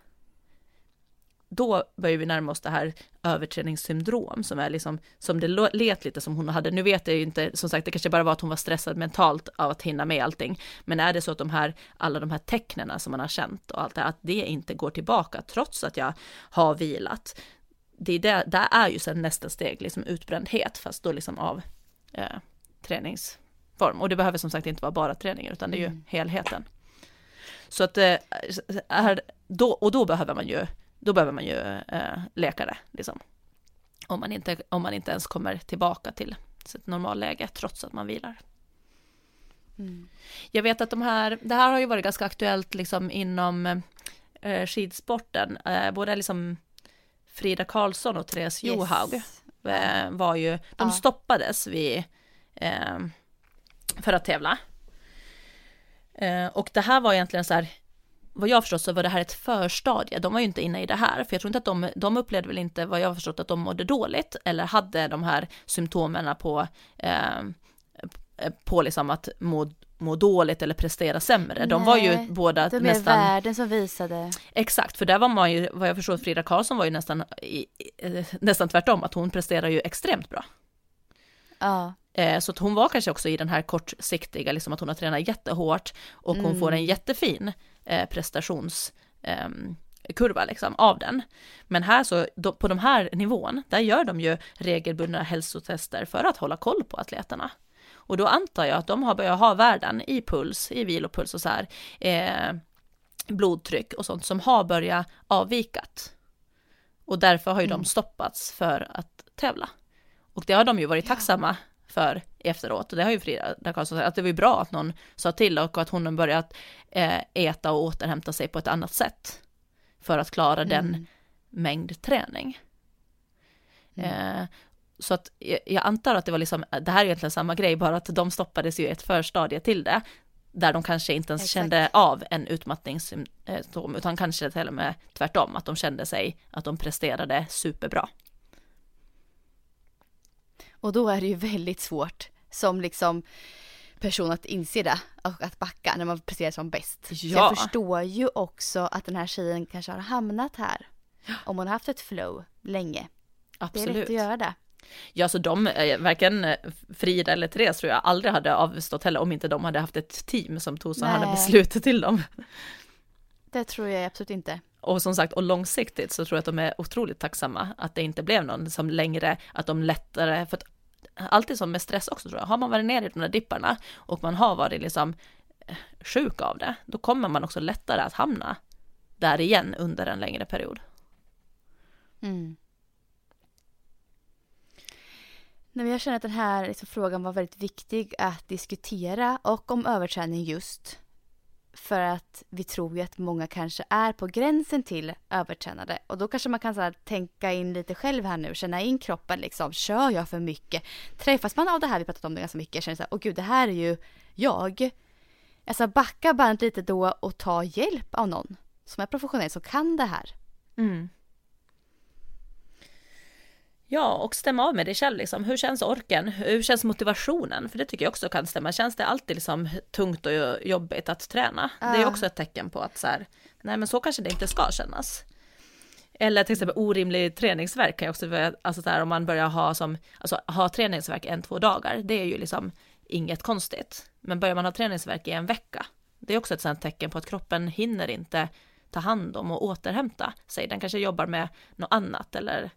då börjar vi närma oss det här överträningssyndrom som är liksom, som det let lite som hon hade. Nu vet jag ju inte, som sagt, det kanske bara var att hon var stressad mentalt av att hinna med allting. Men är det så att de här, alla de här tecknena som man har känt och allt det, att det inte går tillbaka trots att jag har vilat. Det är det, där är ju sen nästa steg, liksom utbrändhet, fast då liksom av eh, träningsform. Och det behöver som sagt inte vara bara träningen, utan det är ju mm. helheten. Så att eh, är, då, och då behöver man ju, då behöver man ju eh, läkare, liksom. Om man, inte, om man inte ens kommer tillbaka till sitt normalläge, trots att man vilar. Mm. Jag vet att de här, det här har ju varit ganska aktuellt liksom inom eh, skidsporten, eh, både liksom Frida Karlsson och Therese yes. Johaug eh, var ju, de ja. stoppades vid, eh, för att tävla. Eh, och det här var egentligen så här, vad jag förstått så var det här ett förstadie, de var ju inte inne i det här, för jag tror inte att de, de upplevde väl inte, vad jag förstått, att de mådde dåligt eller hade de här symptomen på, eh, på liksom att må, må dåligt eller prestera sämre. De var ju båda det nästan... Det världen som visade. Exakt, för där var man ju, vad jag förstår, Frida Karlsson var ju nästan, nästan tvärtom, att hon presterar ju extremt bra. Ja. Eh, så att hon var kanske också i den här kortsiktiga, liksom att hon har tränat jättehårt och hon mm. får en jättefin eh, prestationskurva ehm, liksom av den. Men här så, på de här nivån, där gör de ju regelbundna hälsotester för att hålla koll på atleterna. Och då antar jag att de har börjat ha värden i puls, i vilopuls och så här, eh, blodtryck och sånt som har börjat avvikat. Och därför har ju mm. de stoppats för att tävla. Och det har de ju varit tacksamma för efteråt. Och det har ju Frida Karlsson sagt, att det var ju bra att någon sa till och att hon har börjat eh, äta och återhämta sig på ett annat sätt. För att klara mm. den mängd träning. Mm. Eh, så att jag antar att det var liksom, det här är egentligen samma grej, bara att de stoppades ju ett förstadie till det. Där de kanske inte ens Exakt. kände av en utmattningssymptom, utan kanske till och med tvärtom, att de kände sig, att de presterade superbra. Och då är det ju väldigt svårt som liksom person att inse det och att backa när man presterar som bäst. Ja. Så jag förstår ju också att den här tjejen kanske har hamnat här. Om hon har haft ett flow länge. Absolut. Det är lätt att göra det. Ja, så de, eh, varken eh, Frida eller Therese tror jag aldrig hade avstått heller om inte de hade haft ett team som tog sådana beslut till dem. Det tror jag absolut inte. Och som sagt, och långsiktigt så tror jag att de är otroligt tacksamma att det inte blev någon som längre, att de lättare, för att alltid som med stress också tror jag, har man varit nere i de där dipparna och man har varit liksom eh, sjuk av det, då kommer man också lättare att hamna där igen under en längre period. Mm. Nej, jag känner att den här liksom, frågan var väldigt viktig att diskutera och om överträning just för att vi tror ju att många kanske är på gränsen till övertränade. Och då kanske man kan så här, tänka in lite själv här nu, känna in kroppen liksom. Kör jag för mycket? Träffas man av det här, vi pratat om det ganska mycket, känner så här, åh gud det här är ju jag. Alltså backa bandet lite då och ta hjälp av någon som är professionell som kan det här. Mm. Ja, och stämma av med dig själv liksom. Hur känns orken? Hur känns motivationen? För det tycker jag också kan stämma. Känns det alltid liksom tungt och jobbigt att träna? Ja. Det är också ett tecken på att så här, nej men så kanske det inte ska kännas. Eller till exempel orimlig träningsverk kan jag också alltså så här, om man börjar ha som, alltså ha träningsverk en, två dagar, det är ju liksom inget konstigt. Men börjar man ha träningsverk i en vecka, det är också ett sånt tecken på att kroppen hinner inte ta hand om och återhämta sig. Den kanske jobbar med något annat eller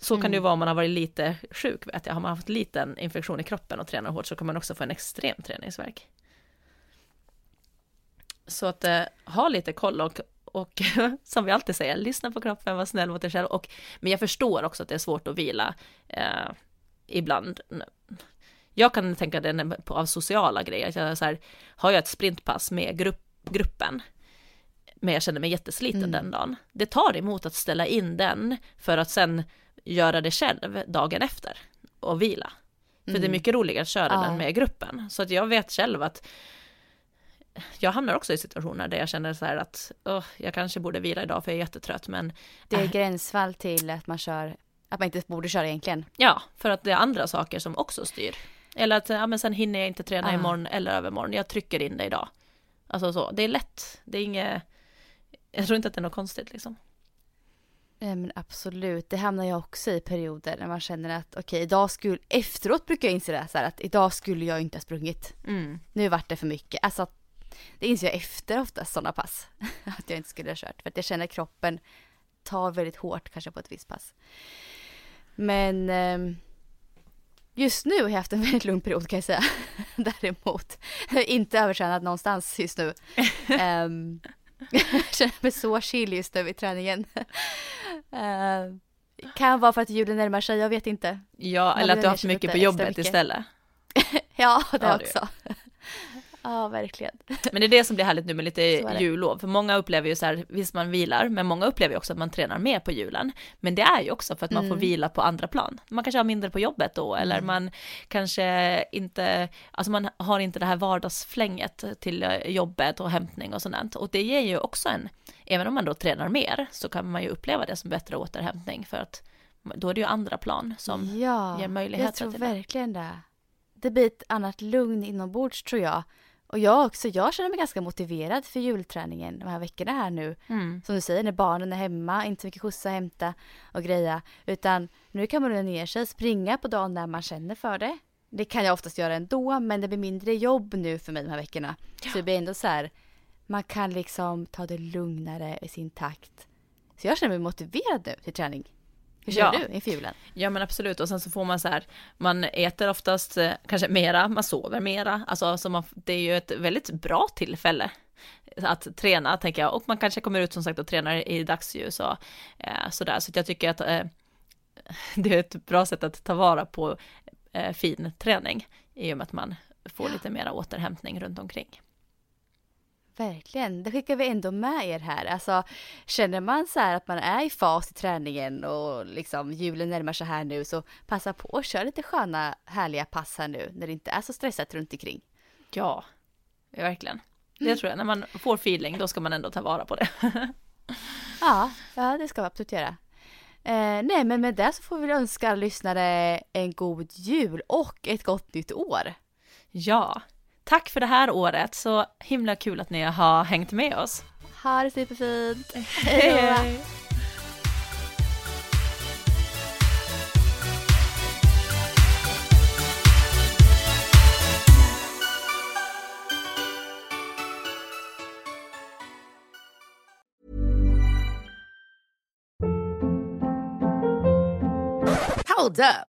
så kan det ju mm. vara om man har varit lite sjuk, vet jag. Har man haft liten infektion i kroppen och tränar hårt så kan man också få en extrem träningsverk. Så att eh, ha lite koll och, och som vi alltid säger, lyssna på kroppen, var snäll mot dig själv. Och, men jag förstår också att det är svårt att vila eh, ibland. Jag kan tänka det på, av sociala grejer, jag så här, har jag ett sprintpass med grupp, gruppen, men jag känner mig jättesliten mm. den dagen. Det tar emot att ställa in den för att sen göra det själv dagen efter och vila. För mm. det är mm. mycket roligare att köra ja. den med gruppen. Så att jag vet själv att jag hamnar också i situationer där jag känner så här att oh, jag kanske borde vila idag för jag är jättetrött men Det är äh. gränsfall till att man kör, att man inte borde köra egentligen. Ja, för att det är andra saker som också styr. Eller att ja, men sen hinner jag inte träna ah. imorgon eller övermorgon, jag trycker in det idag. Alltså så, det är lätt, det är inget, jag tror inte att det är något konstigt liksom. Ja, men absolut, det hamnar jag också i perioder när man känner att okej, okay, idag skulle, efteråt brukar jag inse det här, att idag skulle jag inte ha sprungit. Mm. Nu vart det för mycket. Alltså, det inser jag efter oftast sådana pass, att jag inte skulle ha kört. För att jag känner att kroppen tar väldigt hårt kanske på ett visst pass. Men eh, just nu har jag haft en väldigt lugn period kan jag säga. Däremot, jag inte övertränat någonstans just nu. Jag känner mig så chill just nu i träningen. Uh, kan vara för att julen närmar sig, jag vet inte. Ja, eller att du har haft mycket på jobbet mycket. istället. ja, det ja, också. Ja, verkligen. Men det är det som blir härligt nu med lite jullov, för många upplever ju så här, visst man vilar, men många upplever ju också att man tränar mer på julen. Men det är ju också för att man mm. får vila på andra plan. Man kanske har mindre på jobbet då, eller mm. man kanske inte, alltså man har inte det här vardagsflänget till eh, jobbet och hämtning och sådant. Och det ger ju också en, även om man då tränar mer, så kan man ju uppleva det som bättre återhämtning, för att då är det ju andra plan som ja, ger möjligheter till det. jag tror verkligen det. Det blir ett annat lugn inombords tror jag. Och jag också, jag känner mig ganska motiverad för julträningen de här veckorna här nu. Mm. Som du säger, när barnen är hemma, inte mycket skjutsa, hämta och greja. Utan nu kan man lugna ner sig, springa på dagen när man känner för det. Det kan jag oftast göra ändå, men det blir mindre jobb nu för mig de här veckorna. Ja. Så det blir ändå så här, man kan liksom ta det lugnare i sin takt. Så jag känner mig motiverad nu till träning. Hur känner ja. du inför julen? Ja men absolut och sen så får man så här, man äter oftast eh, kanske mera, man sover mera, alltså så man, det är ju ett väldigt bra tillfälle att träna tänker jag och man kanske kommer ut som sagt och tränar i dagsljus och eh, sådär så jag tycker att eh, det är ett bra sätt att ta vara på eh, fin träning i och med att man får lite mera återhämtning runt omkring. Verkligen, det skickar vi ändå med er här. Alltså, känner man så här att man är i fas i träningen och liksom julen närmar sig här nu så passa på att köra lite sköna härliga pass här nu när det inte är så stressat runt omkring. Ja, verkligen. Det mm. tror jag, när man får feeling då ska man ändå ta vara på det. ja, ja, det ska vi absolut göra. Eh, nej, men med det så får vi önska lyssnare en god jul och ett gott nytt år. Ja, Tack för det här året, så himla kul att ni har hängt med oss. Ha det superfint. Hej hej. Hold up.